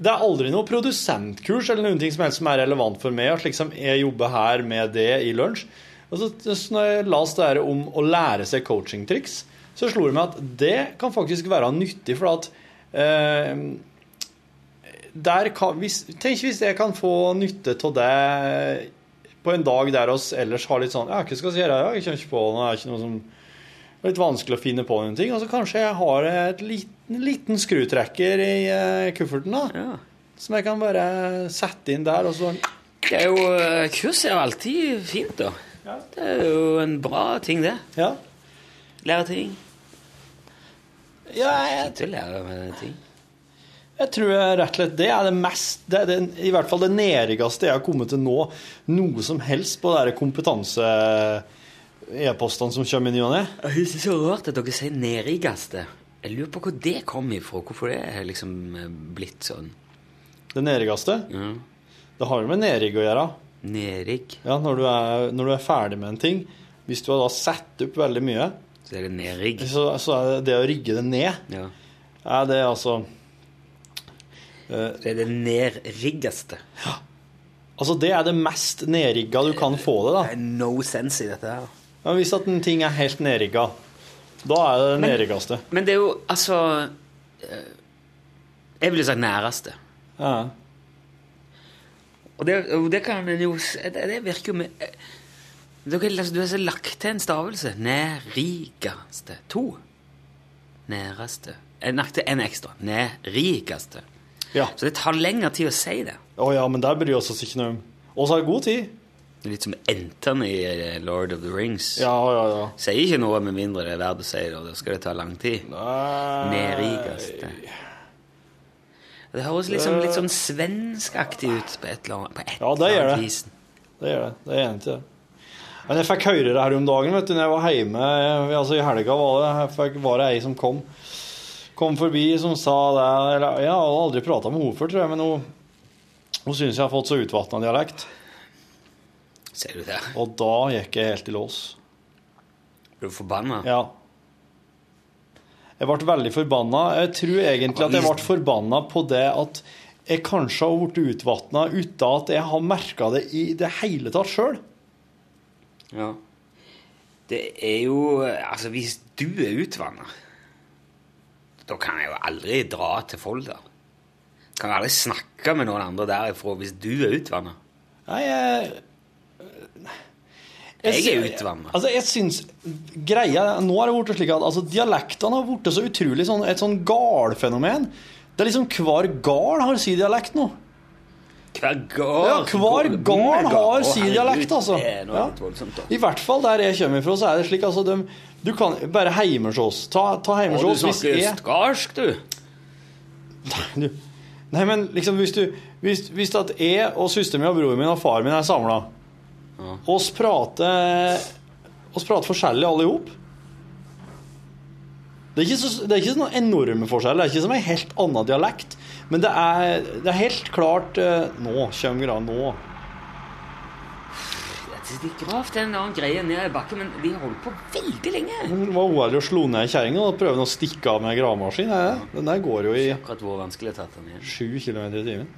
det er aldri noe produsentkurs eller ting som helst som er relevant for meg. At liksom jeg jobber her med det i lunsj. Og så, når jeg las det her om å lære seg coachingtriks, så slo det meg at det kan faktisk være nyttig, for at eh, der kan, hvis, Tenk hvis jeg kan få nytte av det på en dag der oss ellers har litt sånn Ja, hva skal vi gjøre? Jeg kommer ikke på noe. Det er ikke noe som det er litt vanskelig å finne på noen ting. Og så kanskje jeg har et liten, liten skrutrekker i uh, kufferten, da. Ja. Som jeg kan bare sette inn der, og så Det er jo, eh, Kurs er jo alltid fint, da. Ja. Det er jo en bra ting, det. Ja. Lære ting. ja jeg, Ikke lære med ting. jeg tror rett og slett det er det mest det er det, I hvert fall det nerigste jeg har kommet til nå, noe som helst på de kompetanse-e-postene som kommer i ny og ne. Det er så rart at dere sier nerigaste. Jeg lurer på hvor det kom ifra. Hvorfor det er liksom eh, blitt sånn. Det nerigste. Mm. Det har jo med nerig å gjøre. Nerig. Ja, når du, er, når du er ferdig med en ting. Hvis du har da satt opp veldig mye, Så er det nedrigg. så, så er det det å rigge det ned, Ja. er det altså Det er det nedriggeste. Ja. Altså, det er det mest nedrigga du kan få det, da. Det er no sense i dette her. Men hvis at en ting er helt nedrigga, da er det det nedriggeste. Men det er jo altså eh, Jeg ville sagt næreste. Ja. Og det, og det kan en jo Det, det virker jo med Du, altså, du har lagt til en stavelse. Nærrikeste. To. Næreste. En ekstra. Nærrikeste. Ja. Så det tar lengre tid å si det. Å ja, men der bryr vi oss ikke noe om. Oss har god tid. Litt som enterne i eh, Lord of the Rings. Ja, ja, ja. Sier ikke noe med mindre det er verdt å si det, og da skal det ta lang tid. Nærrikeste. Det høres liksom litt sånn svenskaktig ut på et eller annet, på et Ja, det gjør det. Det gjør det. Det er enig til. Men jeg fikk høre det her om dagen, vet du, når jeg var hjemme. Altså, I helga var det, jeg fikk, var det ei som kom, kom forbi som sa det eller, Jeg har aldri prata med henne før, tror jeg, men hun, hun syns jeg har fått så utvatna dialekt. Ser du det? Og da gikk jeg helt i lås. Ble du forbanna? Ja. Jeg ble veldig forbanna. Jeg tror egentlig at jeg ble forbanna på det at jeg kanskje har blitt utvatna uten at jeg har merka det i det hele tatt sjøl. Ja. Det er jo Altså, hvis du er utvanna, da kan jeg jo aldri dra til Folda. Kan jeg aldri snakke med noen andre derifra hvis du er utvanna. Nei, jeg Jeg er utvanna. Altså, jeg syns Greia Nå er det blitt slik at altså, dialektene har blitt så utrolig sånn, et sånn galfenomen. Det er liksom hver gard har sin dialekt nå. Hver gard Ja, hver gard har sin dialekt, altså. Det Ja. da. I hvert fall der jeg kommer fra, så er det slik altså de, Du kan bare Heimersås. Ta, ta heimers Å, oss du snakker jeg du. du. du, Nei, men liksom hvis du Hvis, hvis at jeg og søsteren min og broren min og faren min er samla, oss prater Oss prater forskjellig alle i hop. Det er ikke, så, det er ikke sånne enorme forskjeller. Det er ikke som en helt annen dialekt. Men det er, det er helt klart eh, Nå kommer det nå. De gravde en annen greie ned i bakken, men de holdt på veldig lenge. Hun var uærlig å slå ned kjerringa og prøve å stikke av med en gravemaskin. Den der går jo i Akkurat hvor vanskelig tatt den igjen. 7 km i timen.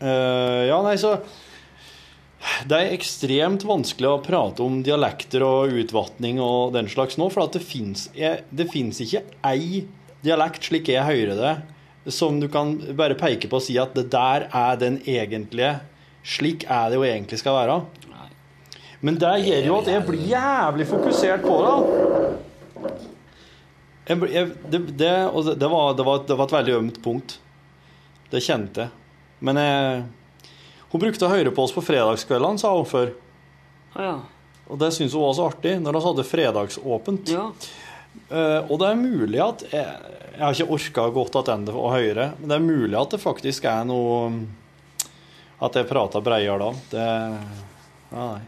Eh, ja, nei, så Det er ekstremt vanskelig å prate om dialekter og utvatning og den slags nå, for at det fins ikke ei dialekt, slik jeg hører det, som du kan bare peke på og si at det der er den egentlige Slik er det jo egentlig skal være. Men det gjør jo at jeg blir jævlig fokusert på det. Jeg, jeg, det, det, det, det, var, det, var, det var et veldig ømt punkt. Det kjente jeg. Men jeg, hun brukte å høre på oss på fredagskveldene, sa hun før. Ja. Og det syntes hun var så artig, når vi hadde fredagsåpent. ja. Uh, og det er mulig at Jeg, jeg har ikke orka godt tilbake å høre, men det er mulig at det faktisk er noe At jeg prata breiere da. Det ja, Nei.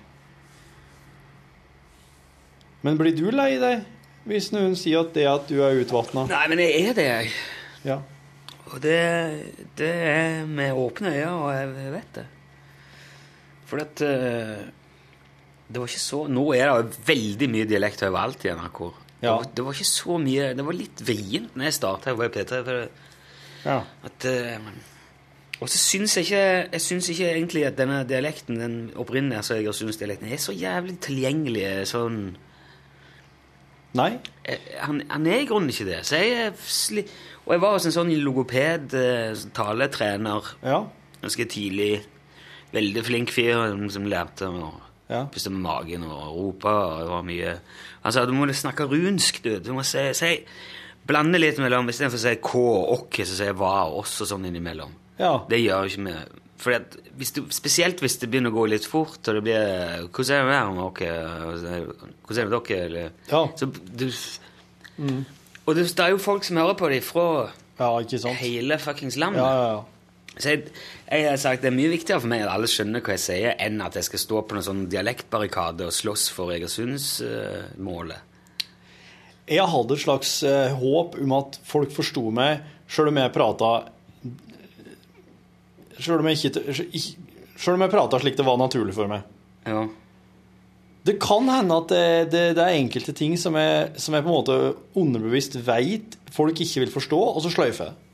Men blir du lei deg hvis noen sier at det at du er utvatna? Nei, men jeg er det, jeg. Ja. Og det, det er med åpne øyne, og jeg vet det. For at eh, Det var ikke så Nå er det jo veldig mye dialekt overalt i NRK. Det, Ja. var, det var ikke så mye Det var litt vrient når jeg starta i P3. For ja. at eh, Og så syns jeg ikke Jeg syns ikke egentlig at denne dialekten, den opprinnelige altså dialekten er så jævlig tilgjengelig sånn Nei? Eh, han, han er i grunnen ikke det. Så jeg sli og jeg var hos en sånn logoped, eh, taletrener, Ja. ganske tidlig. Veldig flink fyr som lærte å Ja. puste med magen og rope. og det var mye... Han sa du må snakke runsk, du. Du må si, si Blande litt mellom Istedenfor å si k og ok, så sier jeg hva og oss og sånn innimellom. Ja. Det gjør jo ikke vi. Fordi hvis du, spesielt hvis det begynner å gå litt fort, og det blir Hvordan er det med dere? Hvordan er det med dere? Eller, Ja. så du, Og det, det er jo folk som hører på det fra ja, hele fuckings landet. Ja, ja, ja. Så jeg, jeg har sagt det er mye viktigere for meg at alle skjønner hva jeg sier, enn at jeg skal stå på noen sånn dialektbarrikade og slåss for Egersundsmålet. Jeg hadde et slags uh, håp om at folk forsto meg, sjøl om jeg prata Sjøl om jeg ikke Sjøl om jeg prata slik det var naturlig for meg. ja. Det kan hende at det, det, det er enkelte ting som jeg, som jeg på en måte underbevisst veit folk ikke vil forstå, og så sløyfer jeg det.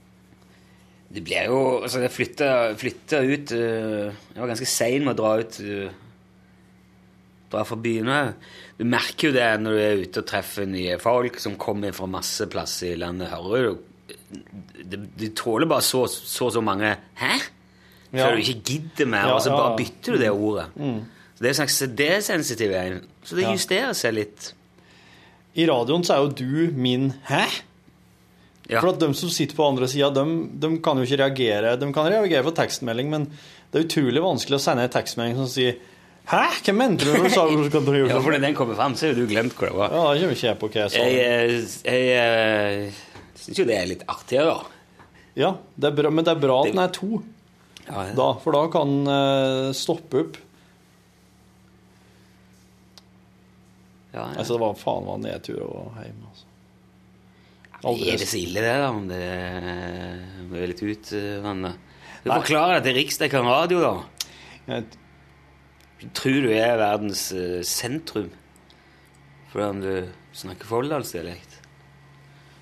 Det blir jo Altså, jeg flytta, ut øh, Jeg var ganske sein med å dra ut øh, Dra fra byene. Du merker jo det når du er ute og treffer nye folk som kommer fra masse plasser i landet. Hører du de, de tåler bare så så, så mange Hæ? Ja. før du ikke gidder mer, og så bare ja. bytter du det ordet. Så det er en slags desensitiv en. Så det justerer seg litt. I radioen så er jo du min hæ? Ja. For at de som sitter på andre sida, de, de kan jo ikke reagere. De kan reagere på tekstmelding, men det er utrolig vanskelig å sende en tekstmelding som sier Hæ? Hva mente du når du sa du skal drive Ja, for når den kommer frem, så har du glemt hvor det var. Ja, da kommer ikke jeg på hva jeg sa. Jeg, eh, jeg, jeg syns jo det er litt artigere, da. Ja, det bra, men det er bra at den er to, Ja, ja. da, for da kan den eh, stoppe opp. Ja, ja. Altså, det var faen meg nedtur og hjem, altså. Er det så ille, det, da? Om det om det er litt utvanna? Du forklarer det til Riksdekken radio, da. Jeg, tror du er verdens eh, sentrum fordi du snakker folldalsdialekt.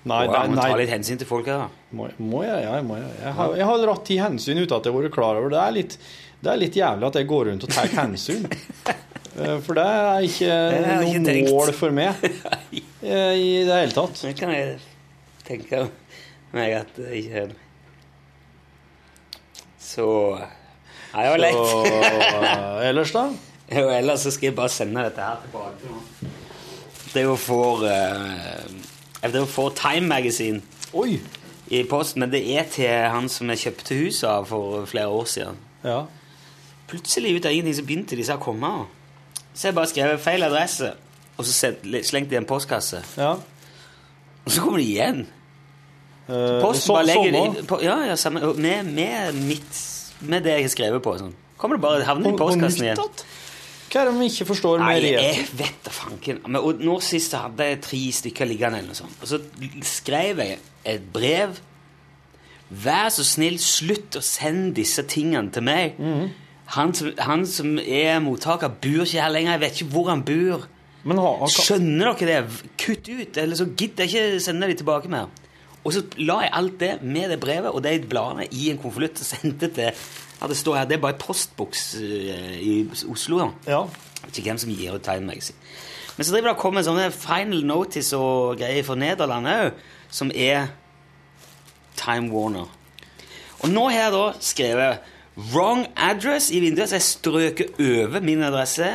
Nei, nei, jeg må ta litt hensyn til folk her, da. Må, må jeg? Ja, jeg må jeg. Jeg har, jeg har dratt ti hensyn uten at jeg har vært klar over det. Er litt, det er litt jævlig at jeg går rundt og tar hensyn. *laughs* Eh, For det er ikke noe tenkt. mål for meg *laughs* eh, i det hele tatt. Det kan jeg tenke meg at det ikke er Så Nei, det var lett. Så *laughs* ellers, da? Jo, ellers så skal jeg bare sende dette her tilbake. Det er jo for uh, Driver og får Time Magazine Oi! i posten, men det er til han som jeg kjøpte huset av for flere år siden. Ja. Plutselig ut av ingenting så begynte disse å komme. Så jeg bare skrev feil adresse, og så slengte de i en postkasse. ja. Og så kommer de igjen. Eh, Posten bare legger sommer. på, Ja, ja, med, med mitt Med det jeg har skrevet på. Sånn. Kommer det bare havner i postkassen igjen. Hva er det vi ikke forstår Nei, jeg vet da fanken. Og nå sist hadde jeg tre stykker liggende, eller noe sånt. Og så skrev jeg et brev. Vær så snill, slutt å sende disse tingene til meg. Mm. han, som, han som er mottaker, bor ikke her lenger. Jeg vet ikke hvor han bor. Men ha, ha, Skjønner dere det? Kutt ut, eller så gidder jeg ikke sende de tilbake mer. Og så la jeg alt det med det brevet og de bladene i en konvolutt og sendte til ja, Det står her, det er bare postboks eh, i Oslo. da. ja. Jeg vet ikke hvem som gir ut Time Magazine. Men så driver det og kommer sånne final notice og greier fra Nederland òg, som er Time Warner. Og nå har jeg da skrevet 'wrong address' i vinduet, så jeg strøker over min adresse.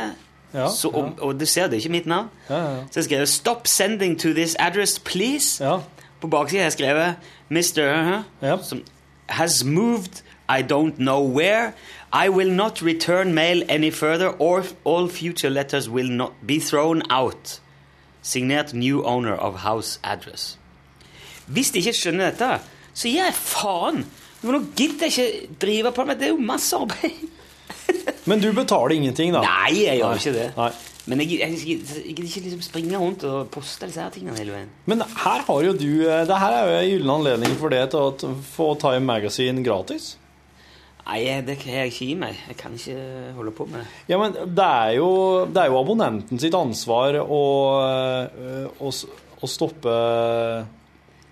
Ja, så, og, og du ser, det er ikke mitt navn. Ja, ja, ja. Så jeg skrev 'Stop sending to this address, please'. Ja. På baksiden har jeg skrevet 'Mr. Ja. som has moved I don't know where. I will not return mail any further or all future letters will not be thrown out. Signert new owner of house address. Hvis de ikke skjønner dette, så gir jeg faen. Nå gidder jeg ikke drive på med det. er jo masse arbeid. *laughs* Men du betaler ingenting, da? Nei, jeg gjør Nei. ikke det. Nei. Men jeg, gidder ikke liksom springe rundt og poste disse her tingene hele veien. Men her har jo du eh, Det her er jo en gyllen anledning for det til å få Time Magazine gratis. Nei, det kan jeg ikke gi meg. Jeg kan ikke holde på med det. Ja, men det er jo, det er jo abonnenten sitt ansvar å, eh, å, å stoppe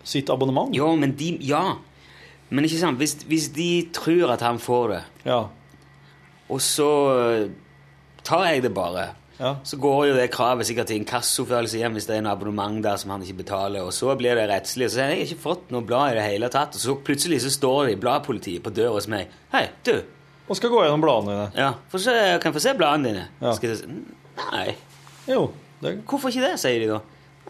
sitt abonnement. Jo, men de Ja. Men ikke sant, hvis, hvis de tror at han får det, Ja. og så eh, tar jeg det bare, Ja. så går jo det kravet sikkert til inkassoførelse hjem hvis det er en abonnement der som han ikke betaler, og så blir det rettslig. Og Så sier jeg, jeg har ikke fått noe blad i det hele tatt, og så plutselig så står det i bladpolitiet på døra hos meg. Hei, du, Og skal gå gjennom bladene dine. ja, For så, kan jeg få se bladene dine? Ja. Skal jeg Nei. Jo. Det, Hvorfor ikke det, sier de da.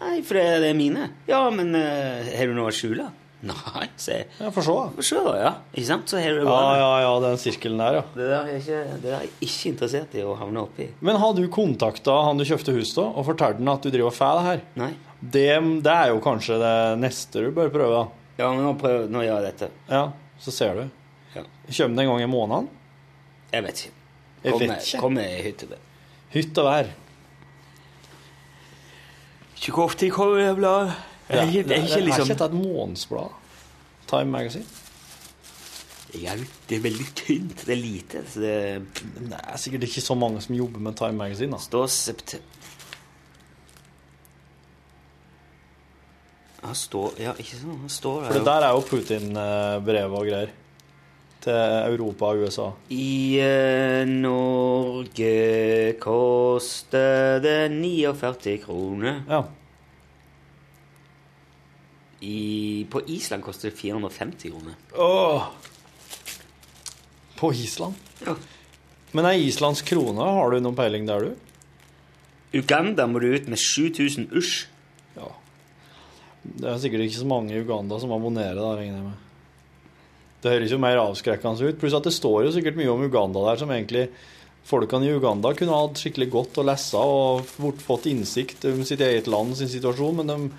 Nei, for det, det er mine. Ja, men eh, har du noe å skjule? *laughs* Nei, se. ja, Få se. Få se, ja. Ikke sant? Så Ja, ja, ja, den sirkelen der, ja. Det der er ikke, det der er jeg ikke interessert i å havne oppi. Men har du kontakta han du kjøpte hus av, og fortalt han at du driver og får det her? Nei. Det, det er jo kanskje det neste du bør prøve, da. Ja, men nå, prøv, nå gjør jeg dette. Ja, så ser du. Ja. Kommer det en gang i måneden? Jeg vet ikke. Jeg vet ikke. Kommer i hytte. Hytt og vær. Ikke hvor ofte kommer det bladet. Jeg er ikke, jeg jeg, ikke Er har ikke tatt månedsblad? Time Magazine? Ja, Det er veldig tynt. Det er lite. Så det Det er sikkert ikke så mange som jobber med Time Magazine. da. står september Her står Ja, ikke sånn. Her står For det der er jo Putin-brevet og greier. Til Europa og USA. I uh, Norge koster det 49 kroner. Ja. I, på Island koster det 450 kroner. Åh. På Island? Ja. Men ei islandsk krone, har du noen peiling der, du? Uganda må du ut med 7000 usj. Det er sikkert ikke så mange i Uganda som abonnerer, da, regner jeg med. Det høres jo mer avskrekkende ut. Pluss at det står jo sikkert mye om Uganda der som egentlig folkene i Uganda kunne hatt skikkelig godt å lese og fort fått innsikt om sitt eget land sin situasjon, men de,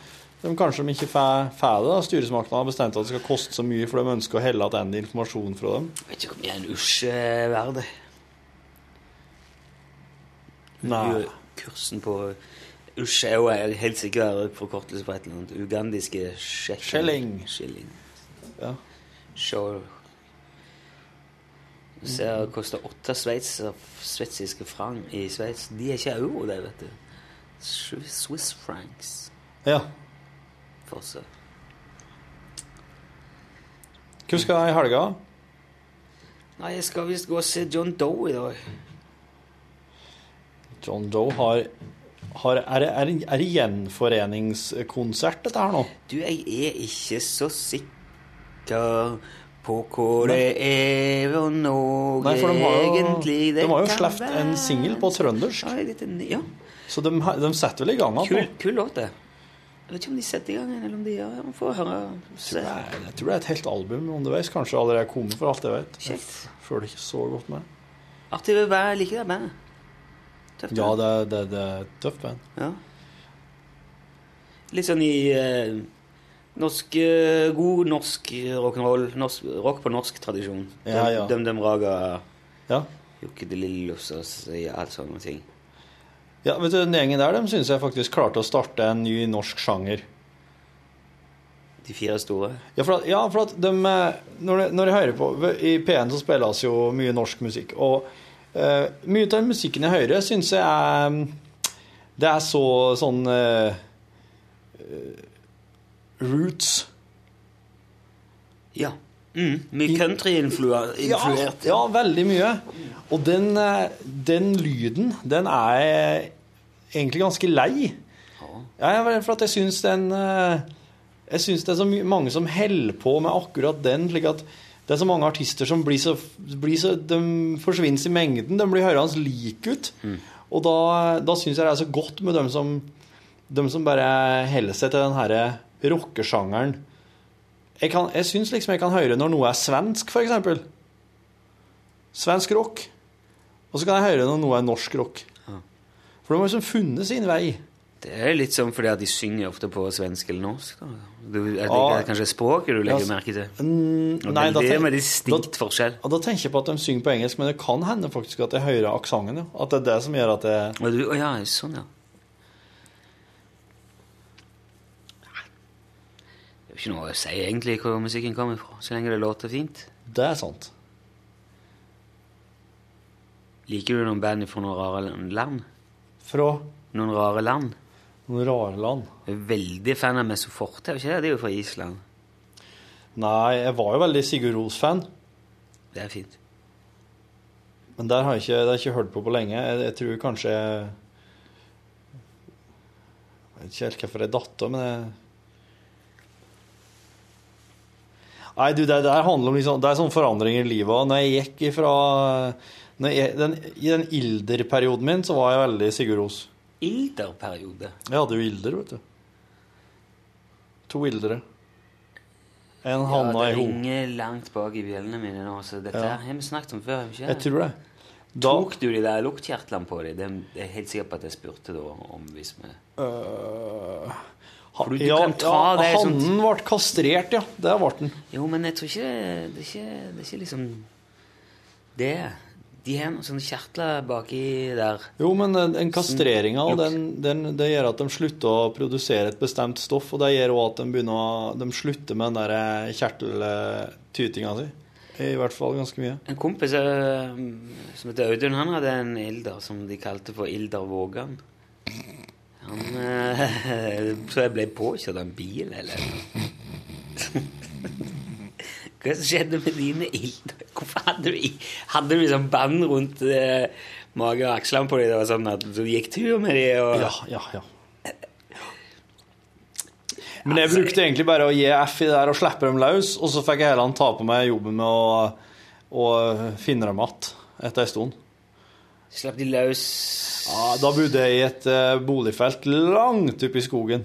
de kanskje de ikke får det. Styresmaktene har bestemt at det skal koste så mye, for de ønsker å helle tilbake informasjon fra dem. Vet ikke en usj er verd. Nei. Kursen på usj er jo helt sikkert forkortelse på et eller annet. Ugandiske shekel. Skilling. Skilling. Ja. Show. Du ser det koster åtte sveitsiske frank i Sveits. De er ikke euro, det, vet du. Swiss francs. Ja. Fortsatt. Hva skal du i helga? Nei, jeg skal visst gå og se John Doe i dag. John Doe har, har Er er, er det gjenforeningskonsert, dette her nå? Du, jeg er ikke så sikker på hvor det er og noe Nei, for de har jo, egentlig de det har jo sluppet en singel på trøndersk. Ja, ja. Så de, de setter vel i gang igjen Kul, kul låt, det. Jeg vet ikke om de setter i gang en, eller om de gjør det. Får høre. Se. Jeg tror det er et helt album underveis. Kanskje allerede kommet, for alt jeg vet. Jeg føler ikke så godt med. Artig å være like det bandet. Tøft. Ja, det. det, det, det er et tøft band. Ja. Litt sånn i eh, norsk eh, God norsk rock'n'roll. Norsk, rock på norsk tradisjon. Ja, ja. Døm Døm Raga, Ja. Jokke de Lillos og så- ja, alt sånne ting. Ja, vet du, Den gjengen der de syns jeg faktisk klarte å starte en ny norsk sjanger. De fire store. Ja, for at, ja, for at de, eh, når, de, når jeg hører på I P1 så spilles jo mye norsk musikk. Og uh, mye av den musikken jeg hører, syns jeg er Det er så sånn eh, eh, Roots. Ja. Mm, mye country-influert. Ja, ja, veldig mye. Og den, eh, den lyden, den er egentlig ganske lei. Ja, for at jeg syns den eh, Jeg syns det er så mange som holder på med akkurat den. slik at det er så mange artister som blir så, blir så De forsvinner i mengden. De blir hørende like ut. Og da, da syns jeg det er så godt med dem som, dem som bare holder seg til den herre rockesjangeren. Jeg, kan, jeg syns liksom jeg kan høre når noe er svensk, f.eks. Svensk rock. Og så kan jeg høre når noe er norsk rock. For de har liksom funnet sin vei. Det er litt sånn fordi at de synger ofte på svensk eller norsk. Da. Du, er det Ja. kanskje språket du legger Ja, merke til? Og nei, det da er med distinkt forskjell. Da, da tenker jeg på at de synger på engelsk, men det kan hende faktisk at jeg hører aksenten. Ja. At det er det som gjør at jeg du, ja, sånn, ja. Det er jo ikke noe å si egentlig hvor musikken kommer fra, så lenge det låter fint. Det er sant. Liker du noen band fra noen rare land? Fra Noen rare land? noen rare land. Jeg er veldig fan av Mesoforte, ikke det? Det er jo fra Island. Nei, jeg var jo veldig Sigurd Ros-fan, Det er fint. men der har jeg ikke, det har jeg ikke hørt på på lenge. Jeg, jeg tror kanskje Jeg vet ikke helt hvorfor jeg datt av, men jeg Nei, du, det det handler om liksom, Det er sånne forandringer i livet. Når jeg gikk ifra jeg, den, I den ilderperioden min så var jeg veldig Sigurd Ros. Ilderperiode. Jeg hadde jo ilder, vet du. To ildere. En hann og i ho. det ringer langt bak i bjellene mine nå, så dette Ja. har vi snakket om før. ikke? Jeg tror det. Da, Tok du de der luktkjertlene på dem? Det er helt sikker på at jeg spurte da om hvis vi øh, For du- du ja, kan ta ja, det Hannen ble kastrert, ja. Det ble den. Jo, men jeg tror ikke det er ikke, det er ikke liksom det. De har noen sånne kjertler baki der. Jo, men den, den kastreringa den, den, det gjør at de slutter å produsere et bestemt stoff, og det gjør òg at de, begynner, å- de slutter med den der kjerteltytinga si. I hvert fall ganske mye. En kompis eh, som heter Audun, han hadde en ilder som de kalte for Ilder Vågan. *laughs* Så jeg ble påkjørt av en bil, eller. *laughs* Hva skjedde med dine ilder? Hvorfor hadde du, hadde du liksom band rundt eh, mage og akslene på dem? Det var sånn at du gikk tur med dem? Og... Ja, ja, ja. *laughs* Men jeg brukte egentlig bare å gi F i det der og slippe dem løs, og så fikk jeg heller ta på meg jobben med å, å finne dem igjen etter en stund. Slapp de løs Ja, da bodde jeg i et eh, boligfelt langt oppe i skogen.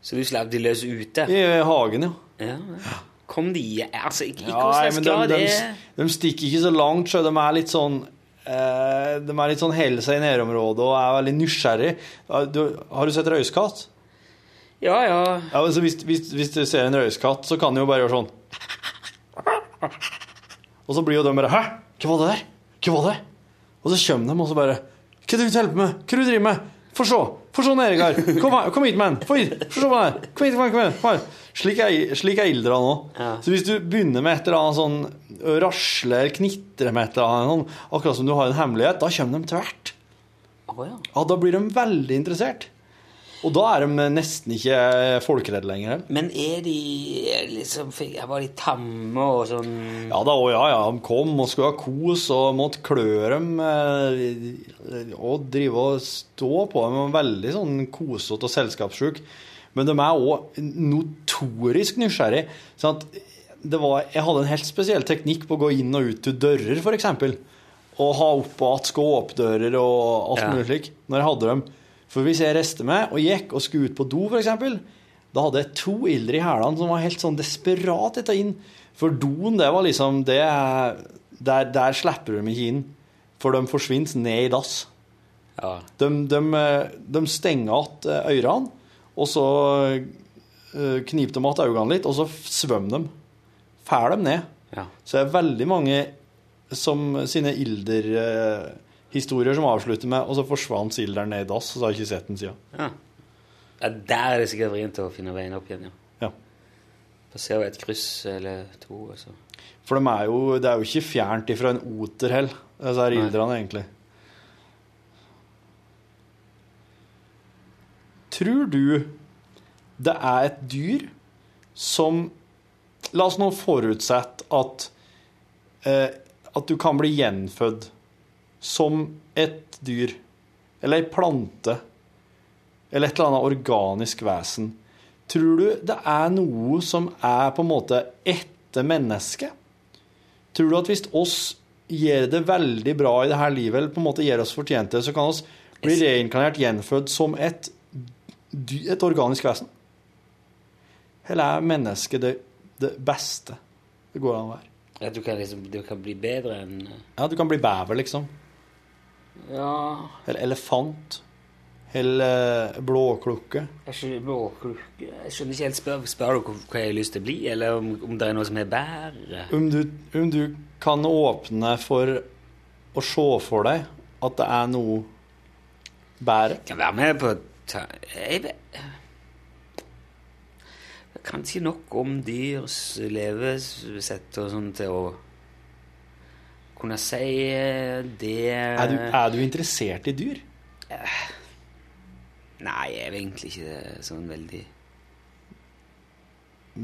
Så du slapp de løs ute? I hagen, ja. Ja, ja. Kom de Altså, ikke ikke Ja, hvor nei, slags men de, de, de stikker ikke så langt, så de er litt sånn eh, De er litt sånn holder seg i nærområdet og er veldig nysgjerrig. Du, har du sett røyskatt? Ja, ja. Ja, altså hvis, hvis, hvis du ser en røyskatt, så kan du jo bare gjøre sånn. Og så blir jo de bare Hæ? Hva var det der? Hva var det? Og så kommer de og så bare Hva er det du hjelpe med? Hva er det du driver med? Få se! Få se, Kom, her. kom hit, mann! Få hit! Få se på her! Kom hit, kom her! Kom her. Kom her. Slik er, slik er Ildra nå. Så hvis du begynner med et eller annet sånn rasle eller knitre med et eller annet, sånn, akkurat som du har en hemmelighet, da kommer de tvert. Oh, ja. Ja, da blir de veldig interessert. Og da er de nesten ikke folkeredde lenger. Men er de liksom Var de tamme og sånn Ja da, og ja, ja, de kom og skulle ha kos og måtte klø dem eh, og drive og stå på dem. og Veldig sånn kosete og selskapssjuk. Men de er òg notorisk nysgjerrig. Sånn var, jeg hadde en helt spesiell teknikk på å gå inn og ut til dører, f.eks. Og ha opp og att skåpdører og alt Ja. mulig slik. Når jeg hadde dem. For hvis jeg reiste meg og gikk og skulle ut på do, f.eks., da hadde jeg to ildre i hælene som var helt sånn desperat etter inn. For doen, det var liksom det er, der, der slipper de ikke inn. For de forsvinner ned i dass. Ja. De, de, de stenger igjen ørene, og så eh, kniper de igjen øynene litt, og så svømmer de. Fær dem ned. Ja. Så det er veldig mange som sine ilderhistorier som avslutter med Og så forsvant silderen ned i dass, og så har jeg ikke sett den siden. ja. ja der er det sikkert vrient å finne veien opp igjen, ja. Ja. Passerer et kryss eller to, altså. For de er jo, det er jo ikke fjernt ifra en oter heller, disse her ildrene, egentlig. Tror du det er et dyr som La oss nå forutsette at eh, at du kan bli gjenfødt som et dyr, eller ei plante, eller et eller annet organisk vesen. Tror du det er noe som er på en måte etter mennesket? Tror du at hvis oss gjør det veldig bra i dette livet, eller på en måte gjør oss fortjente, så kan oss bli reinkarnert gjenfødt som et, et organisk vesen? Eller er mennesket det, det beste det går an å være? At du kan, liksom, du kan bli bedre enn Ja, du kan bli bever, liksom. Ja Eller elefant. Eller blåklukke. blåklokke. Jeg skjønner, blåklukke. jeg skjønner ikke helt. Spør, spør du hva jeg har lyst til å bli, eller om, om det er noe som er bedre? Om du, om du kan åpne for å se for deg at det er noe bedre Kan være med på Jeg vet Jeg kan ikke nok om dyrs levesett og sånn til å kunne si det er du, er du interessert i dyr? Nei, jeg er egentlig ikke det sånn veldig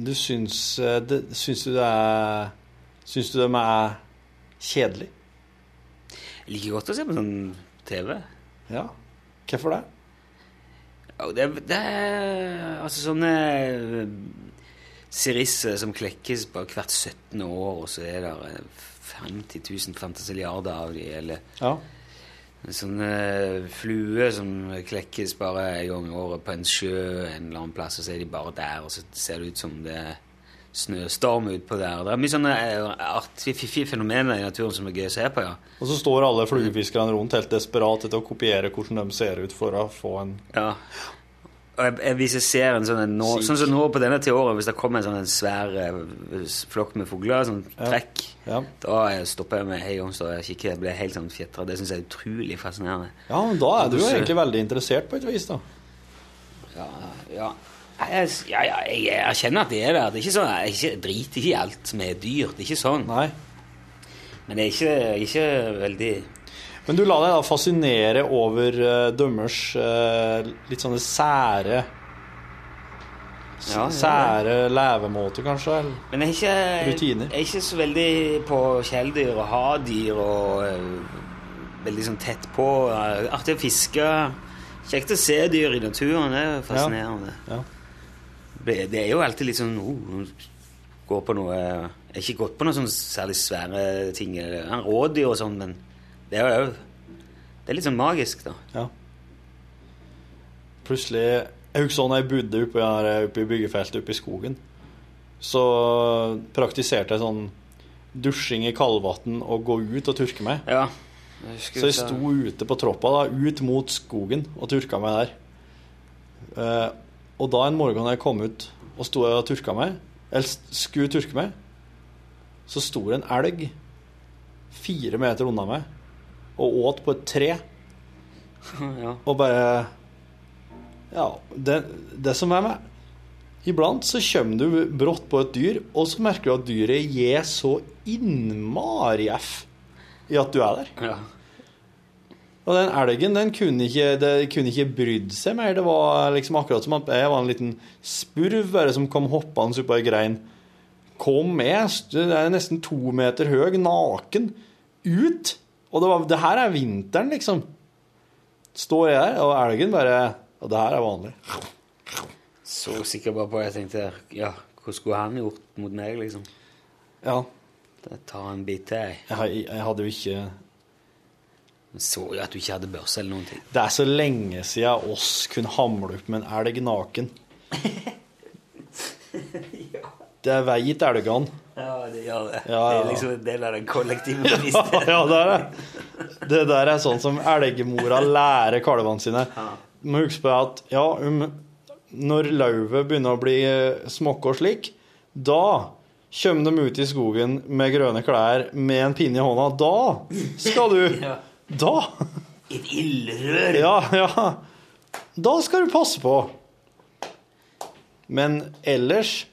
Du syns, eh, det, syns du det er Syns du de er kjedelig? Jeg liker godt å se på sånn TV. Ja. Hvorfor det? Det, det er altså sånne eh, sirisser som klekkes bare hvert 17. år, og så er det eh, 50 000 fantasiliarder av de, eller Ja. sånne fluer som klekkes bare en gang i året på en sjø en eller annen plass, og så er de bare der, og så ser det ut som det er snøstorm utpå der. Det er mye sånne eh, artige, fiffige fenomener i naturen som er gøy å se på, ja. Og så står alle fluefiskerne rundt helt desperat etter å kopiere hvordan de ser ut for å få en Ja. Jeg, jeg, hvis jeg ser en sånn en nå, Sånn som nå på denne året, hvis det kommer en sånn en svær eh, flokk med fugler, sånn trekk, Ja. da jeg stopper jeg med hei om så jeg kikker. Jeg blir helt sånn fjetra. Det syns jeg er utrolig fascinerende. Ja, men da er du jo egentlig veldig interessert på et vis, da. Ja, ja. Jeg, ja, ja, jeg erkjenner at det er der. Det er ikke sånn, jeg, ikke, driter ikke i alt som er dyrt. Det er ikke sånn. Nei. Men det er ikke, ikke veldig Men du la deg da fascinere over uh, dømmers uh, litt sånne sære Ja, ja, ja. Sære levemåter, kanskje? eller? Men jeg er ikke, Rutiner. jeg er ikke så veldig på kjæledyr og havdyr og uh, veldig sånn tett på. Artig å fiske. Kjekt å se dyr i naturen. Det er fascinerende. Ja. Det, det er jo alltid litt sånn oh, Går på noe Jeg har ikke gått på noen sånn særlig svære ting. rådyr og sånn, men det er jo Det er litt sånn magisk, da. Ja. Plutselig Jeg husker når jeg bodde oppe, her, oppe i byggefeltet oppe i skogen, så praktiserte jeg sånn dusjing i kaldvann og gå ut og tørke meg. Ja. Jeg Så jeg sto sto ute på troppa, da, ut mot skogen, og tørka meg der. Eh, og da en morgen da jeg kom ut og sto og tørka meg, eller skulle tørke meg, så sto det en elg fire meter unna meg og åt på et tre. *laughs* Ja. Og bare Ja, det, det som er med Iblant så kommer du brått på et dyr, og så merker du at dyret gir så innmari F i at du er der. Ja. Og den elgen den kunne ikke, det kunne ikke brydd seg mer. Det var liksom akkurat som at jeg var en liten spurv bare som kom hoppende oppå på ei grein. Kom med, det er nesten to meter høy, naken, ut. Og det, var, det her er vinteren, liksom. Står jeg der, og elgen bare Og det her er vanlig. Så sikker bare på Jeg tenkte Ja, hva skulle han gjort mot meg, liksom? Ja. Ta en bit til, jeg. Jeg, jeg hadde jo ikke Så jo at du ikke hadde børse eller noen ting. Det er så lenge siden oss kunne hamle opp med en elg naken. *laughs* Det veit elgene. Ja, det gjør det. Ja, Det er liksom en del av den kollektive *laughs* Ja, bevisstheten. ja, det er det. Det der er sånn som elgmora lærer kalvene sine. Du må huske på at ja, um, når lauvet begynner å bli eh, smokke og slik, da kommer de ut i skogen med grønne klær med en pinne i hånda. Da skal du. *laughs* Da! Et ildrør! Ja, ja. Da skal du passe på. Men ellers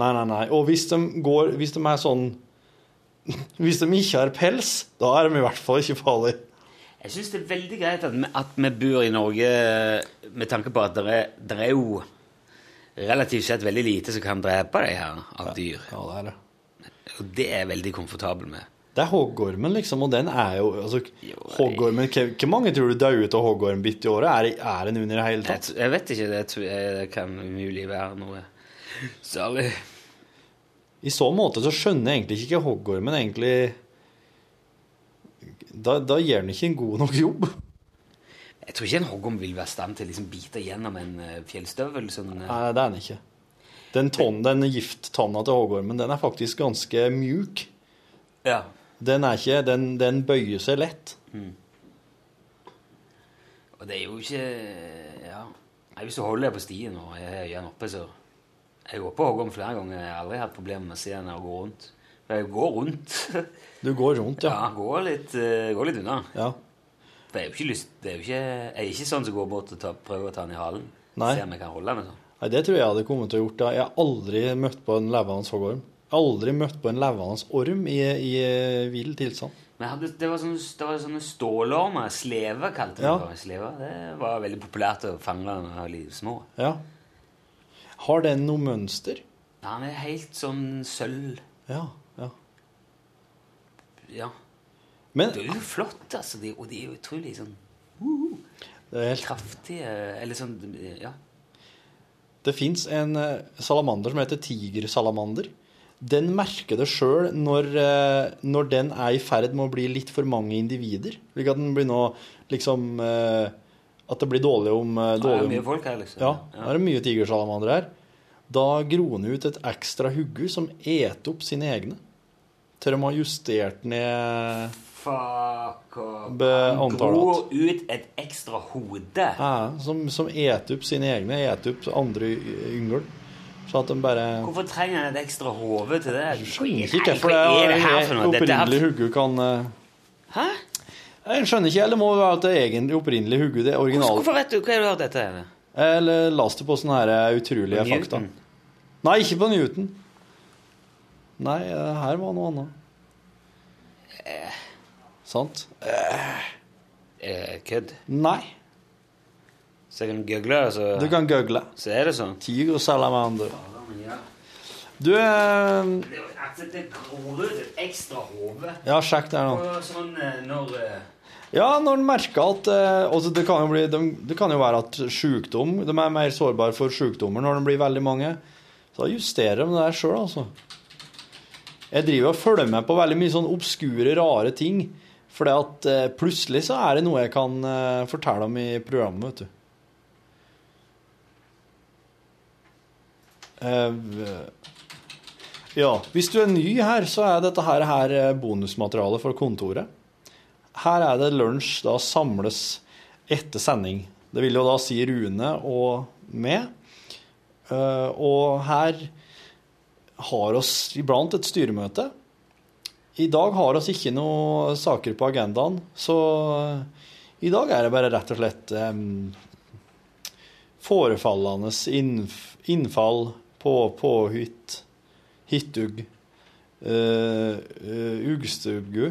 Nei, nei, nei. Og hvis de går Hvis de er sånn *laughs* Hvis de ikke har pels, da er de i hvert fall ikke farlige. Jeg syns det er veldig greit at vi, at vi bor i Norge med tanke på at det er, det er jo relativt sett veldig lite som kan drepe deg her av dyr. Ja, det er det. Og det er jeg veldig komfortabel med. Det er hoggormen, liksom, og den er jo altså, Hoggormen Hvor mange tror du dør ut av hoggormbitt i året? Er, er den under i det hele tatt? Jeg, jeg vet ikke. Det, jeg, det kan umulig være noe særlig I så måte så skjønner jeg egentlig ikke hoggormen egentlig Da, da gjør den ikke en god nok jobb. Jeg tror ikke en hoggorm vil være i stand til å liksom bite gjennom en eh, fjellstøvel. Sånn, Nei, det er den ikke. Den, tonn, den gifttanna til hoggormen, den er faktisk ganske mjuk. ja. Den er ikke Den, den bøyer seg lett. Og det er jo ikke Ja. Nei, Hvis du holder deg på stien og er øynene oppe, så Jeg går på hoggorm flere ganger. Jeg har aldri hatt problemer med å se den og gå rundt. Jeg går rundt. Du går rundt, Ja, ja. går litt, eh, går litt unna. ja. For jeg er jo ikke lyst det er jo ikke, Jeg er ikke sånn som går bort og tar, prøver å ta den i halen. Nei. Se om jeg kan holde den. Sånn. Nei, Det tror jeg hadde kommet til å gjort. da. Jeg har aldri møtt på en levende hoggorm. Aldri møtt på en levende orm i, i eh, vill tilstand. Men hadde, det var sånne, det var sånne stålormer. Sleve kalte vi Ja. det. for. Sleve, det var veldig populært å fange da jeg var små. Ja. Har den noe mønster? Han er helt sånn sølv. Ja. ja. Ja. Men Det er jo flott, altså. De, og de er jo utrolig sånn det, er helt, kraftige Eller sånn Ja. det fins en eh, salamander som heter tigersalamander. Den merker det sjøl når, eh, når den er i ferd med å bli litt for mange individer. Slik at den blir nå liksom eh, At det blir dårlig om, dårlig Det er mye folk her, liksom. Ja, det er det mye tigersalamandere her. Da gror den ut et ekstra hugge som eter opp sine egne. Til de har justert ned Fuck off. Han gror ut et ekstra hode. ja, som, som eter opp sine egne, eter opp andre yngel. Så at de bare Hvorfor trenger han et ekstra hode til det? Skjønner ikke hvorfor hva er det det her for noe? Opprinnelig hugge kan eh, Hæ? Jeg skjønner ikke, eller det må være at det egentlig opprinnelig hugget det originale Hvorfor vet du hva har du hørt dette? her? Eller las det på sånne her eh, utrolige På fakta. Nei, ikke på Newton. Nei, eh, her var noe annet. Sant? Eh, kødd. Nei. Så jeg kan google, altså? så, Du kan google. så er det sånn. Tiger salamander. Du eh, Det, er ekstra hode. Ja, sjekk det her nå. Sånn eh, når eh, Ja, når en merker at altså det, kan bli, de, det kan jo være at sykdom De er mer sårbare for sykdommer når de blir veldig mange. Så da justerer de det der sjøl, altså. Jeg driver og følger med på veldig mye sånn obskure, rare ting. For at eh, plutselig så er det noe jeg kan eh, fortelle om i programmet, vet du. Ja, hvis du er ny her, så er dette her, her eh, bonusmateriale for kontoret. Her er det lunsj da samles etter sending. Det vil jo da si Rune og meg. Eh, og her har oss iblant et styremøte. I dag har oss ikke noe saker på agendaen, så i dag er det bare rett og slett um, forefallende innf innfall på påhytt, hittugg, uh, uh, uggstuggu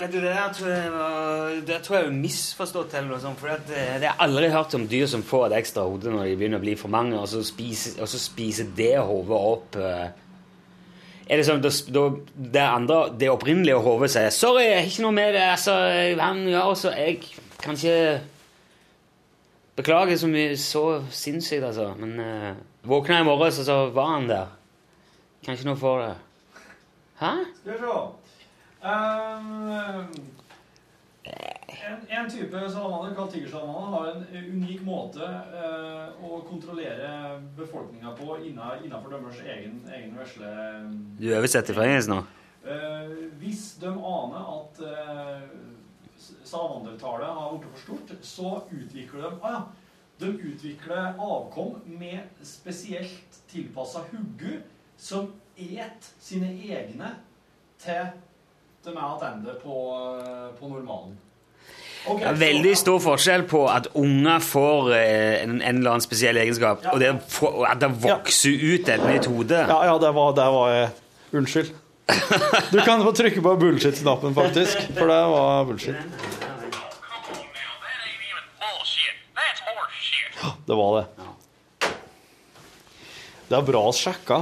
vet du, det der tror jeg var tror jeg er misforstått eller noe sånt. For eh, det har jeg aldri hørt om dyr som får et ekstra hode når de begynner å bli for mange, og så spiser, og så spiser det hodet opp eh. Er det sånn da- det andre, det opprinnelige hodet sier 'Sorry, jeg har ikke noe med det', altså, han gjør også Jeg kan ikke beklage så mye så sinnssykt, altså. Men uh, våkna i morges, og så var han der. Kan ikke noe for det. Hæ? Skal vi se. Um, en, en type salamander, kalt tigersalamander, har en unik måte uh, å kontrollere befolkninga på innenfor deres egen, egen vesle Du oversetter fra engelsk nå? Uh, hvis de aner at uh, salamandertallet har blitt for stort, så utvikler de ah, ja, De utvikler avkom med spesielt tilpassa hugger som et sine egne til de er tilbake på, eh, på normalen. Okay, Det er veldig stor forskjell på at unger får eh, en, en eller annen spesiell egenskap, og det at det vokser ut et nytt hode. Ja, ja, det var, det var jeg. Unnskyld. Du kan få trykke på bullshit-knappen, faktisk, for det var bullshit. Det var det. Det er bra å sjekke.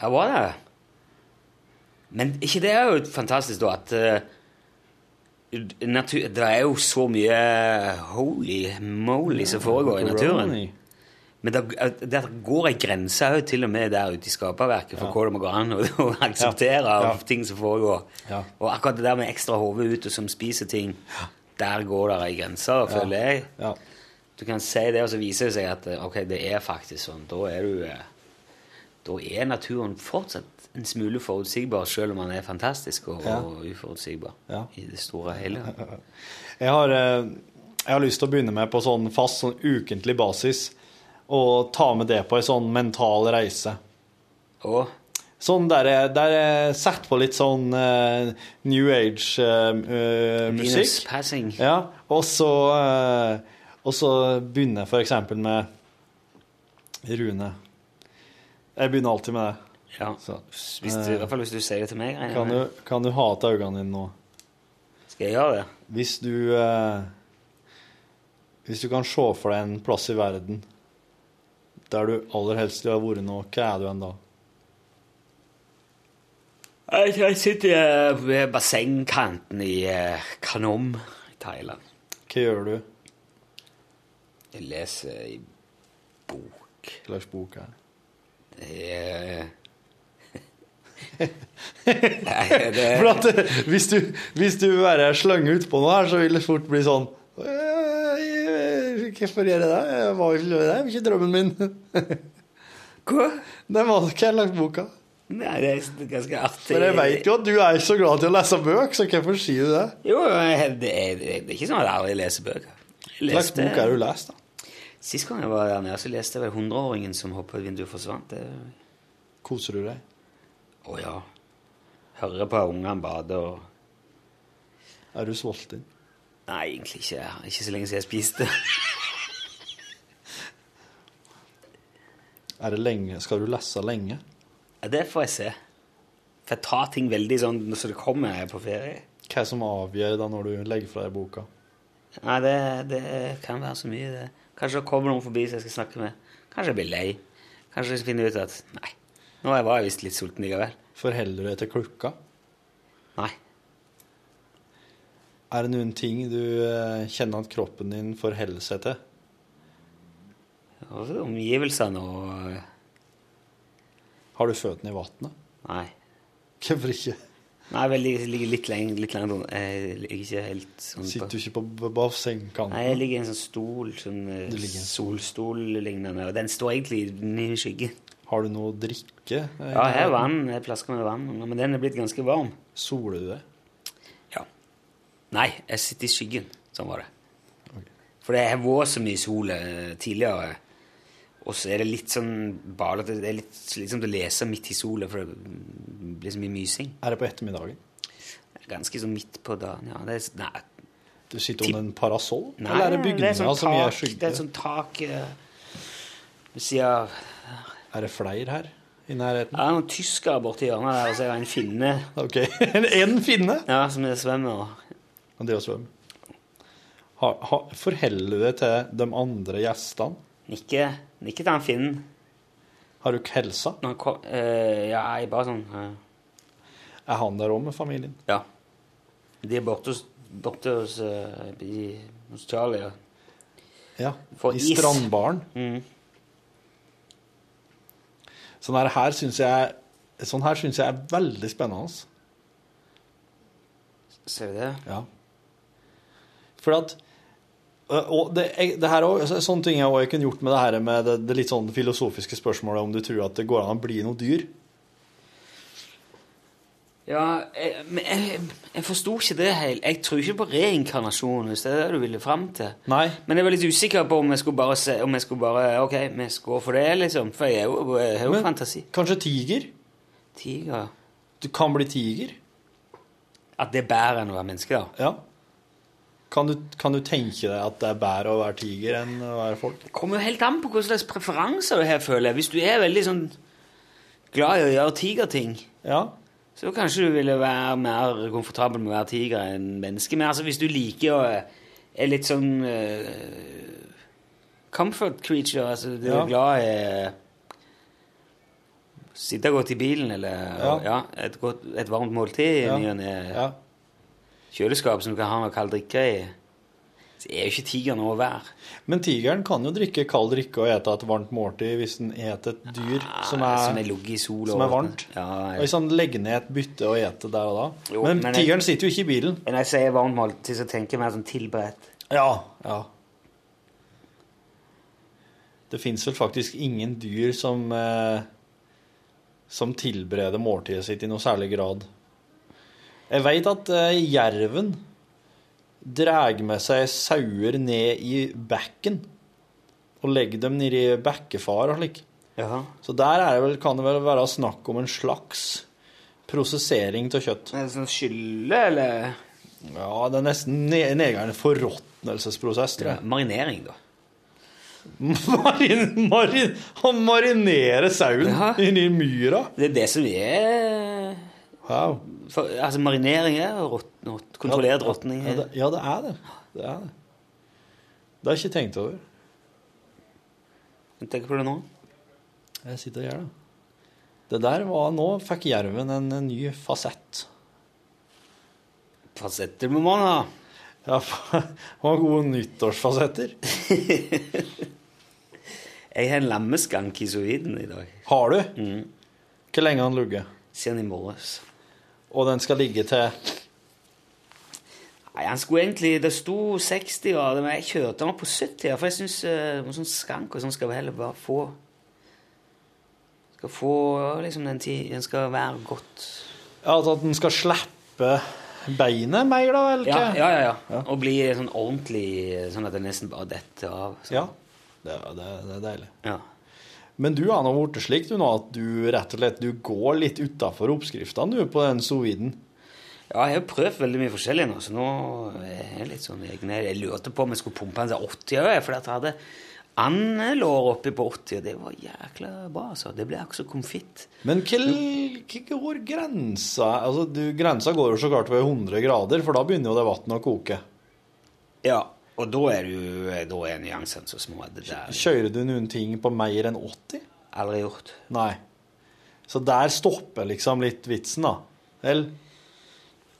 Ja, var det? Men ikke det er jo fantastisk, da, at eh, natur, Det er jo så mye holy moly som foregår i naturen. Men det, det går ei grense òg, til og med der ute i skaperverket, for Ja. hva det må gå an å, akseptere Ja. av ting som foregår. Ja. Og akkurat det der med ekstra hode ute som spiser ting, der går det ei grense, føler jeg. Ja. Du kan si det, og så viser det seg at eh, ok, det er faktisk sånn. Da er du eh, Da er naturen fortsatt en smule forutsigbar, selv om han er fantastisk og, Ja. og uforutsigbar Ja. i det store og hele. *laughs* Jeg har, eh, jeg har lyst til å begynne med på sånn fast, sånn ukentlig basis, og ta med det på en sånn mental reise. Og Sånn der jeg, der jeg setter på litt sånn uh, New eh, Age-musikk. Uh, Passing. Ja, og så, uh, og så begynner jeg eksempel med Rune. Jeg begynner alltid med det. Ja. Så, Hvis du, I hvert fall hvis du sier det til meg. regner jeg kan, med. du, kan du hate øynene dine nå? Skal jeg gjøre det? Hvis du eh, Hvis du kan se for deg en plass i verden der du aller helst vil ha vært nå, hva er du enn da? Jeg, jeg sitter eh, ved bassengkanten i eh, Kanom i Thailand. Hva gjør du? Jeg leser i bok. Hva slags bok er det? Er Nei, det For at hvis du, hvis du bare slenger utpå noe her, så vil det fort bli sånn «Øh, Hvorfor gjør jeg det? Jeg var ikke, det er ikke drømmen min. Hva? Det var jeg lagt boka? Nei, det er ganske artig. For jeg vet jo at du er så glad til å lese bøker, så hvorfor sier du det? Jo, det er, det er ikke sånn at jeg aldri leser bøker. Hva slags bok har du lest, da? Sist gang jeg var der nede, så leste jeg vel 100-åringen som hoppet ut vinduet og forsvant. Det... Koser du deg? Å ja. Hører på ungene bade og Er du sulten? Nei, egentlig ikke. Ikke så lenge siden jeg spiste. *laughs* Er det lenge? Skal du lese lenge? Ja, det får jeg se. For jeg tar ting veldig sånn så det kommer jeg er på ferie. Hva er det som avgjør da når du legger fra deg boka? Nei, det, det kan være så mye, det. Kanskje det kommer noen forbi som jeg skal snakke med. Kanskje jeg blir lei. Kanskje jeg finner ut at nei, nå var jeg visst litt sulten likevel. Forholder du deg til klokka? Nei. Er det noen ting du eh, kjenner at kroppen din forholder seg til? Og omgivelsene og eh, Har du føttene i vannet? Nei. Hvorfor ikke? Nei, vel, jeg ligger litt lenge, litt unna. Jeg ligger ikke helt sånn Sitter du ikke på bassengkanten? Nei, jeg ligger i en sånn stol, sånn eh, solstol-lignende, og den står egentlig i skyggen. Har du noe å drikke? eh, Ja, her er vann, en flaske med vann, men den er blitt ganske varm. Soler du deg? Ja. Nei, jeg sitter i skyggen. Sånn var det. For det har vært så mye sol eh, tidligere, og så er det litt sånn balete. Det er litt slitsomt å lese midt i sola, for det blir så mye mysing. Er det på ettermiddagen? Ganske sånn midt på dagen, ja. Det er, nei, Du sitter under en parasoll? Nei, Eller er det bygninga sånn som gir skygge? det er sånn tak eh, ved siden av Er det flere her i nærheten? Ja, det er noen tyskere borti hjørnet der, og så er det en finne. Ok, *laughs* En finne? Ja, som er svømmer. og- Og det å svømme. Ha, ha, forholder du deg til de andre gjestene? Nikke, nikke til han finnen. Har du ikke helsa? Kom, eh, ja, jeg bare sånn uh. Er han der òg med familien? Ja. De er borte borte hos, uh, i, hos Charlie. Ja. Ja, For I strandbaren. Mm. Sånn her, her syns jeg Sånn her syns jeg er veldig spennende. Ser vi det? Ja. For at øh, og det, det her også, Sånne ting jeg også kunne gjort med det her med det, det litt sånn filosofiske spørsmålet om du tror at det går an å bli noe dyr. Ja, jeg, men jeg, jeg forsto ikke det helt. Jeg tror ikke på reinkarnasjon, hvis det er det du ville fram til. Nei. Men jeg var litt usikker på om jeg skulle bare se Om jeg skulle bare Ok, vi gå for det, liksom. For jeg, har jo fantasi. Kanskje tiger? Tiger Du kan bli tiger? At det er bedre enn å være menneske, da? Ja. Kan du, kan du tenke deg at det er bedre å være tiger enn å være folk? Det kommer jo helt an på hva slags preferanser du har, føler jeg. Hvis du er veldig sånn glad i å gjøre tigerting, Ja. Så kanskje du ville være mer komfortabel med å være tiger enn menneske. Men altså, hvis du liker å er litt sånn uh, comfort creature, altså du Ja. er glad i eh, Sitte godt i bilen, eller ja. Ja. et, godt, et varmt måltid i Ja. ny og ne. ja. Kjøleskap som du kan ha noe kald drikke i. Så er jo ikke tiger noe å være. Men tigeren kan jo drikke kald drikke og ete et varmt måltid hvis den eter et dyr som er, som er i sol som er varmt. Ja, Og hvis han legger ned et bytte og eter der og da. Jo, men, men jeg- tigeren sitter jo ikke i bilen. Når jeg sier varmt måltid, så tenker jeg mer sånn tilberedt. Ja, ja. Det fins vel faktisk ingen dyr som eh, som tilbereder måltidet sitt i noe særlig grad. Jeg veit at eh, jerven drar med seg sauer ned i bekken og legger dem nedi bekkefar og slik. Jaha. Så der er det vel, kan det vel være snakk om en slags prosessering av kjøtt. En sånn skylle, eller Ja, det er nesten en egen en forråtnelsesprosess, tror jeg. marinering, da? Marin, marin, han marinerer sauen Ja. inni myra. Det er det som er Wow. for, Altså, marinering er rått, rått, kontrollert råtning. Ja, det, ja, det er det. Det er det. Det har jeg ikke tenkt over. Tenker på det nå? Jeg sitter og gjør det. Det der var Nå fikk jerven en, en ny fasett. Fasetter må man ha. Ja, *laughs* det var gode nyttårsfasetter. *laughs* Jeg har en lammeskank i soviden i dag. Har du? Mm. Hvor lenge har den ligget? Siden i morges. Og den skal ligge til Nei, han skulle egentlig Det sto 60 grader, men jeg kjørte han opp på 70. For jeg syns uh, sånn skank og sånn skal vi heller bare få Skal få liksom den tid Den skal være godt Ja, altså at den skal slippe beinet mer, da? Eller Ja, ja, ja. ja. Og bli sånn ordentlig Sånn at det nesten bare detter av. Så. Ja. Det, det, det er deilig. Ja. Men du har nå blitt slik du nå at du rett og slett du går litt utafor oppskriftene du på den soviden. Ja, jeg har prøvd veldig mye forskjellig nå, så nå er jeg litt sånn egne. Jeg lurte på om jeg skulle pumpe en sånn 80 òg, for jeg hadde andelår oppi på 80, og det var jækla bra, altså. Det ble akkurat som konfitt. Men hvor grensa Altså, du, Grensa går jo så klart ved 100 grader, for da begynner jo det vannet å koke. Ja. Og da er, du, da er nyansene så små. Det der Kjører du noen ting på mer enn 80? aldri gjort. Nei. Så der stopper liksom litt vitsen, da. Vel?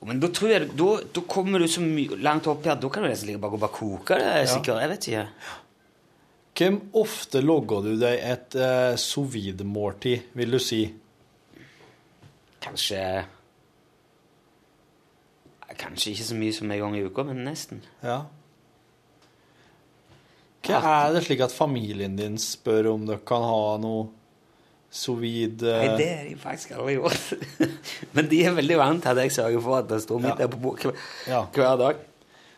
Men da tror jeg, da, da kommer du så langt opp her, da kan du nesten ligge bak og bare koke det. Ja. sikkert, jeg vet ikke. Hvem ofte logger du deg et sous vide-måltid, vil du si? Kanskje Kanskje ikke så mye som en gang i uka, men nesten. Ja. Hva er det slik at familien din spør om dere kan ha noe sous vide Nei, det har de faktisk aldri gjort. *laughs* men de er veldig vant til at jeg sørger for at det står midt Ja. der på bordet hver, Ja. hver dag.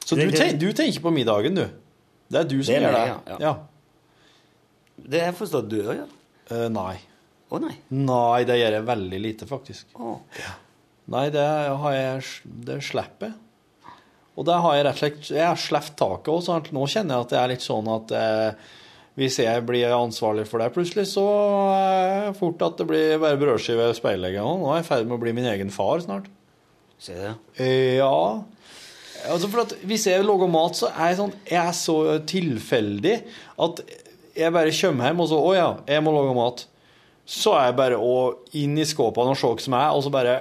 Så du, Det- ten, du tenker på middagen, du? Det er du som Det er jeg, det? meg, ja. Det har jeg forstått du òg gjør. Uh, nei. Å nei. Nei, det gjør jeg veldig lite, faktisk. Å. Nei, det har jeg Det slipper jeg. Og det har jeg rett og slett Jeg har sluppet taket òg, så nå kjenner jeg at det er litt sånn at eh, hvis jeg blir ansvarlig for det plutselig, så er det fort at det blir bare brødskive og speilegget. Nå er jeg i ferd med å bli min egen far snart. Se det. Eh, Ja. Altså for at Hvis jeg lager mat, så er jeg sånn Jeg er så tilfeldig at jeg bare kommer hjem og så Å ja, jeg må lage mat. Så er jeg bare å inn i skåpene og se hva som er, og så bare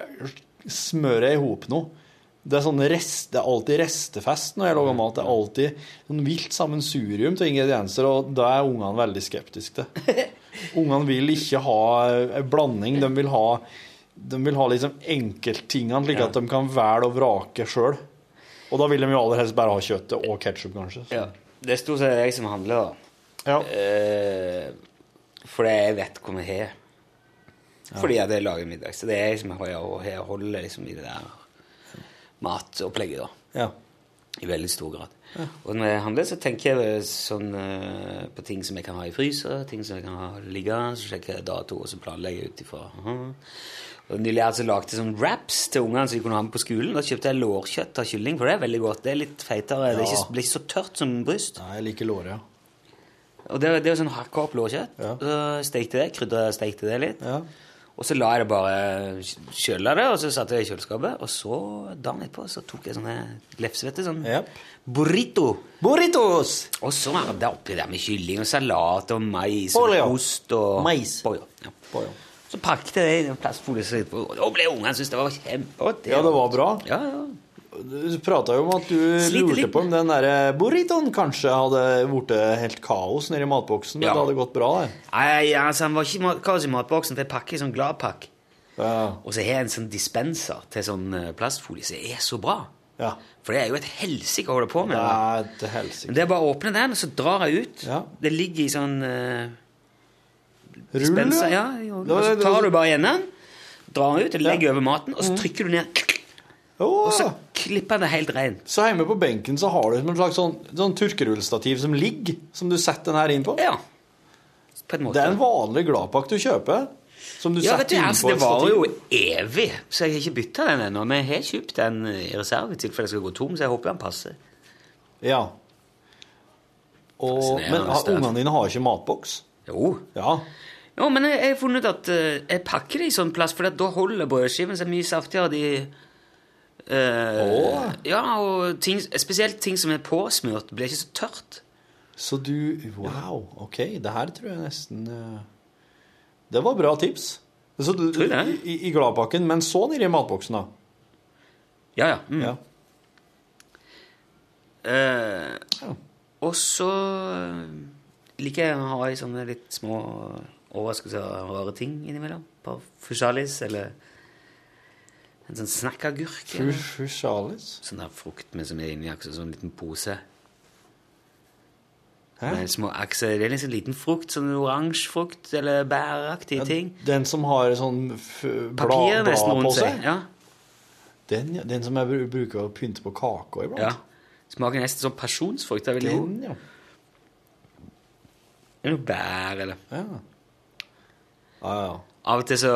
smører jeg i hop noe. Det er, sånn rest, det er alltid restefest når jeg lager mat. Det er alltid sånn vilt sammensurium til ingredienser, og da er ungene veldig skeptiske til. Ungene vil ikke ha en blanding. De vil ha, de vil ha liksom enkelttingene, slik at de kan velge og vrake sjøl. Og da vil de jo aller helst bare ha kjøttet og ketsjup, kanskje. Ja. Det er stort sett jeg som handler, da. Ja. Eh, fordi jeg vet hvor vi har. Fordi at jeg lager middag. Så det er jeg som har, og holder liksom i det der matopplegget, da. Ja. I veldig stor grad. Og når jeg handler, så tenker jeg sånn eh, på ting som jeg kan ha i fryser, ting som jeg kan ha liggende, så sjekker jeg dato, og så planlegger jeg ut ifra. Nylig altså lagde sånn wraps til ungene så de kunne ha med på skolen. Da kjøpte jeg lårkjøtt av kylling, for det er veldig godt. Det er litt feitere. Det er ikke, blir ikke så tørt som bryst. Nei, jeg liker lår, ja. Og det, det er jo sånn hakka opp lårkjøtt. Ja. Så stekte det, krydra stekte det litt. Ja. Og så la jeg det bare kjøle det, og så satte jeg det i kjøleskapet. Og så dagen etterpå så tok jeg sånne lefsevette, sånn yep. burrito. Burritos! Og så er det oppi der med kylling og salat og mais og ost og Mais. Pollo, Ja. Pollo. Så pakket jeg det i en plastfolie, og da ble ungene synes det var kjempegodt. Ja, det var bra. Ja, ja. Du prata jo om at du Sliter lurte på om den der burritoen kanskje hadde blitt helt kaos nedi matboksen, men Ja. det hadde gått bra, det. Nei, altså, han var ikke mat- kaos i matboksen, for jeg pakker i sånn gladpakk. Ja. Og så har jeg en sånn dispenser til sånn eh, plastfolie som er så bra. ja. For det er jo et helsike å holde på med. Det da. er til helsike. Men det er bare å åpne den, og så drar jeg ut. Ja. Det ligger i sånn uh, Rull, dispenser. ja. Det og var- så det tar du bare igjen den, drar den ut, legger legger over maten, og så trykker du ned. Å, Og så klipper den det helt rent. Så hjemme på benken så har du som en slags sånn, sånn tørkerullstativ som ligger, som du setter den her inn på. Ja. På en måte. Det er en vanlig gladpakk du kjøper, som du ja, vet setter du, inn altså, det var varer jo evig, så jeg har ikke bytta den ennå. Men jeg har kjøpt den i reserve i tilfelle jeg skal gå tom, så jeg håper den passer. Ja. Og, men ungene dine har ikke matboks? Jo. Ja. Jo, men jeg jeg har funnet at eh, jeg pakker det i sånn plass, for da holder brødskiven seg mye saftigere. De, eh, Åh. Ja, og ting, spesielt ting som er påsmurt, blir ikke så tørt. Så du Wow, OK. Det her tror jeg nesten eh, Det var bra tips. Så du, Tror jeg. I, i gladpakken, men så nedi matboksen, da. Ja, ja. Mm. Ja. Eh, Ja. og så liker jeg å ha i sånne litt små overraskelser og rare ting innimellom. På fusjalis eller en sånn snakkagurk. Fusialis? Fusjalis? Sånn der frukt med som er inni akkurat sånn liten pose. Hæ? Med små akser. Det er liksom liten frukt, sånn oransje frukt eller bæraktige ting. Den som har sånn blad, blad på seg? seg. Ja. Den, ja. den som jeg bruker å pynte på kaka iblant? ja. Smaker nesten sånn pasjonsfrukt. Det er veldig. Den, ja. Det er noe bær, eller Ja. ja, ja. Av og til så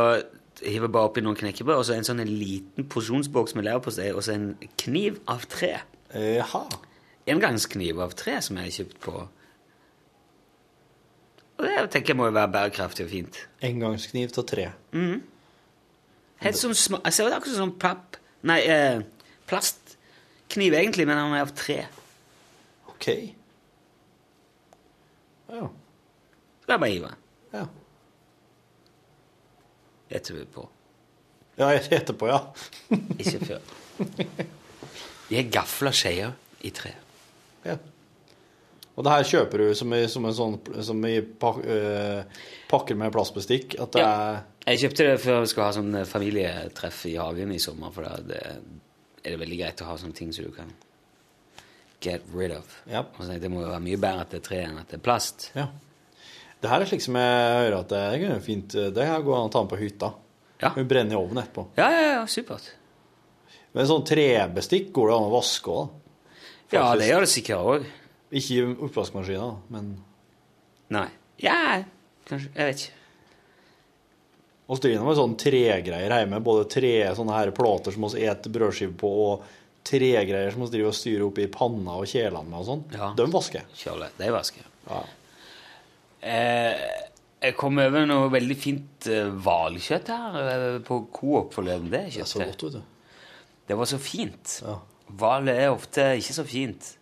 hiver jeg bare oppi noen knekkebrød, og så en sånn en liten porsjonsboks med leverpostei, og så en kniv av tre. Jaha. Engangskniv av tre som jeg har kjøpt på Og det tenker jeg må jo være bærekraftig og fint. Engangskniv av tre. Helt sånn sma jeg ser det akkurat som papp Nei, eh, plastkniv egentlig, men den er av tre. OK. Ja. Så det er bare hive. Ja. Etterpå. Ja, etterpå, ja. *laughs* Ikke før. De er gafla skeier i tre. ja. Og det her kjøper du som i, som en sånn som i pak, øh, pakker med plastbestikk? At det Ja. er Jeg kjøpte det før vi skulle ha sånn familietreff i hagen i sommer, for da er det veldig greit å ha sånne ting som du kan get rid of. Ja. Og så tenkte jeg, Det må jo være mye bedre at det er tre enn at det er plast. Ja. Det her er slik som jeg hører at det er fint Det her går an å ta med på hytta. Ja. Hun brenner i ovnen etterpå. Ja, ja, ja, supert. Men sånn trebestikk går det an å vaske òg. Ja, det gjør det sikkert òg. Ikke i oppvaskmaskina, men Nei. Ja, kanskje. Jeg vet ikke. Vi driver med sånne tregreier hjemme. Både tre sånne her plater som vi spiser brødskive på, og tregreier som vi driver og styrer opp i panna og kjelene med og sånn. Ja. De vasker jeg. Det vasker jeg. Ja. Eh, jeg kom over noe veldig fint eh, hvalkjøtt her eh, på Coop forleden. Det kjøttet. Det så godt, vet du. Det var så fint. Ja. Er ofte ikke så fint.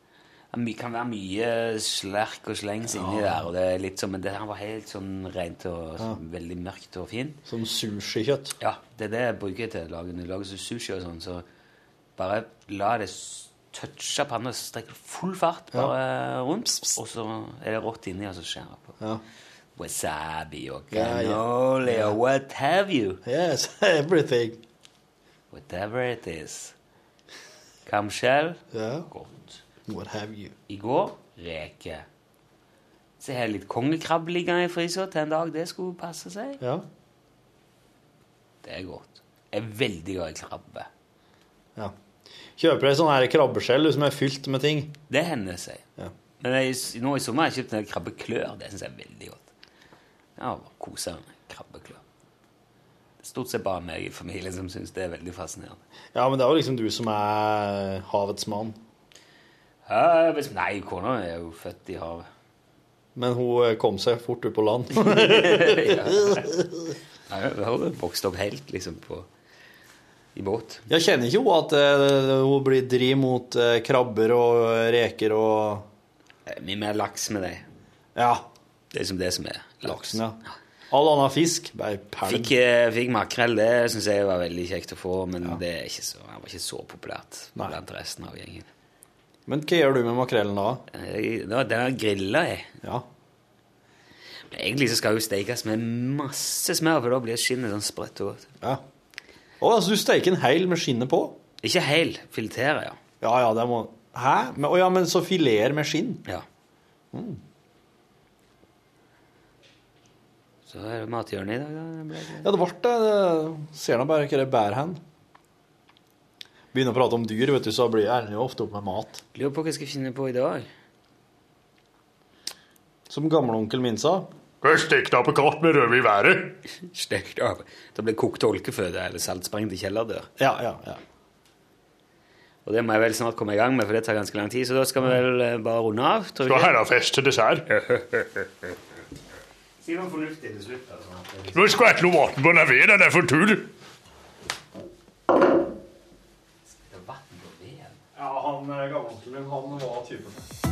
Det kan være mye slerk og slengs inni der, og det er litt sånn, men det her var helt sånn rent og veldig mørkt og fint. Som sushikjøtt. Ja, det er det jeg bruker til å lage. Når jeg lager så sushi og sånn, så bare la det touche panna, så strekker du full fart bare rundt, og så er det rått inni, og så skjærer på. Ja. Wasabi og cannoli og what have you. Yes, *laughs* everything. Whatever it is. Kamskjell, Ja. godt. What have you? I går reke. Så jeg litt kongekrabbe liggende i frysa til en dag det skulle passe seg. Ja. Det er godt. Jeg er veldig glad i krabbe. ja. Kjøper ei sånn krabbeskjell som er fylt med ting. Det hender seg. Ja. Men jeg, nå i sommer har jeg kjøpt en krabbeklør. Det syns jeg er veldig godt. Ja, bare kose meg krabbeklør. Stort sett bare meg i familien som syns det er veldig fascinerende. Ja, men det er jo liksom du som er havets mann. Ja, nei, kona er jo født i havet. Men hun eh, kom seg fort ut på land. *laughs* Ja, *laughs* hun har jo vokst opp helt liksom på, i båt. Jeg kjenner ikke hun at uh, hun blir driv mot uh, krabber og reker og Mye mer laks med det. Ja, Det er liksom det som er laksen, ja. All annen fisk, bare pælm. Fikk, eh, fikk makrell, det syns jeg var veldig kjekt å få, men det er ikke så, var ikke så populært Nei. blant resten av gjengen. Men hva gjør du med makrellen da? Da- Den griller jeg. Ja. Men egentlig så skal jo stekes med masse smør, for da blir skinnet sånn sprøtt og godt. ja. Å, altså du steiker en heil med skinnet på? Ikke hel, filterer, ja. Ja, ja, det må Hæ? Men, oh, ja, men så fileter med skinn? ja. Så er det mathjørnet i dag, da. Ja, det ble det. det. Ser nå bare hva det bærer hen. Begynner å prate om dyr, vet du, så blir jeg jo ofte opp med mat. Lurer på hva jeg skal finne på i dag. Som gamleonkelen min sa. Stekt kart med rødvin i været. Stekt av. Det blir kokt olkeføde eller saltsprengt i kjellerdør. Ja, ja, ja. Og det må jeg vel snart komme i gang med, for det tar ganske lang tid. Så da skal vi vel eh, bare runde av. tror Skal fest til dessert. *laughs* Si noe fornuftig til slutt. Altså. Nå skal jeg noe vann på naveden, Den er for tull. Ja, han gamleonkelen min, han var typen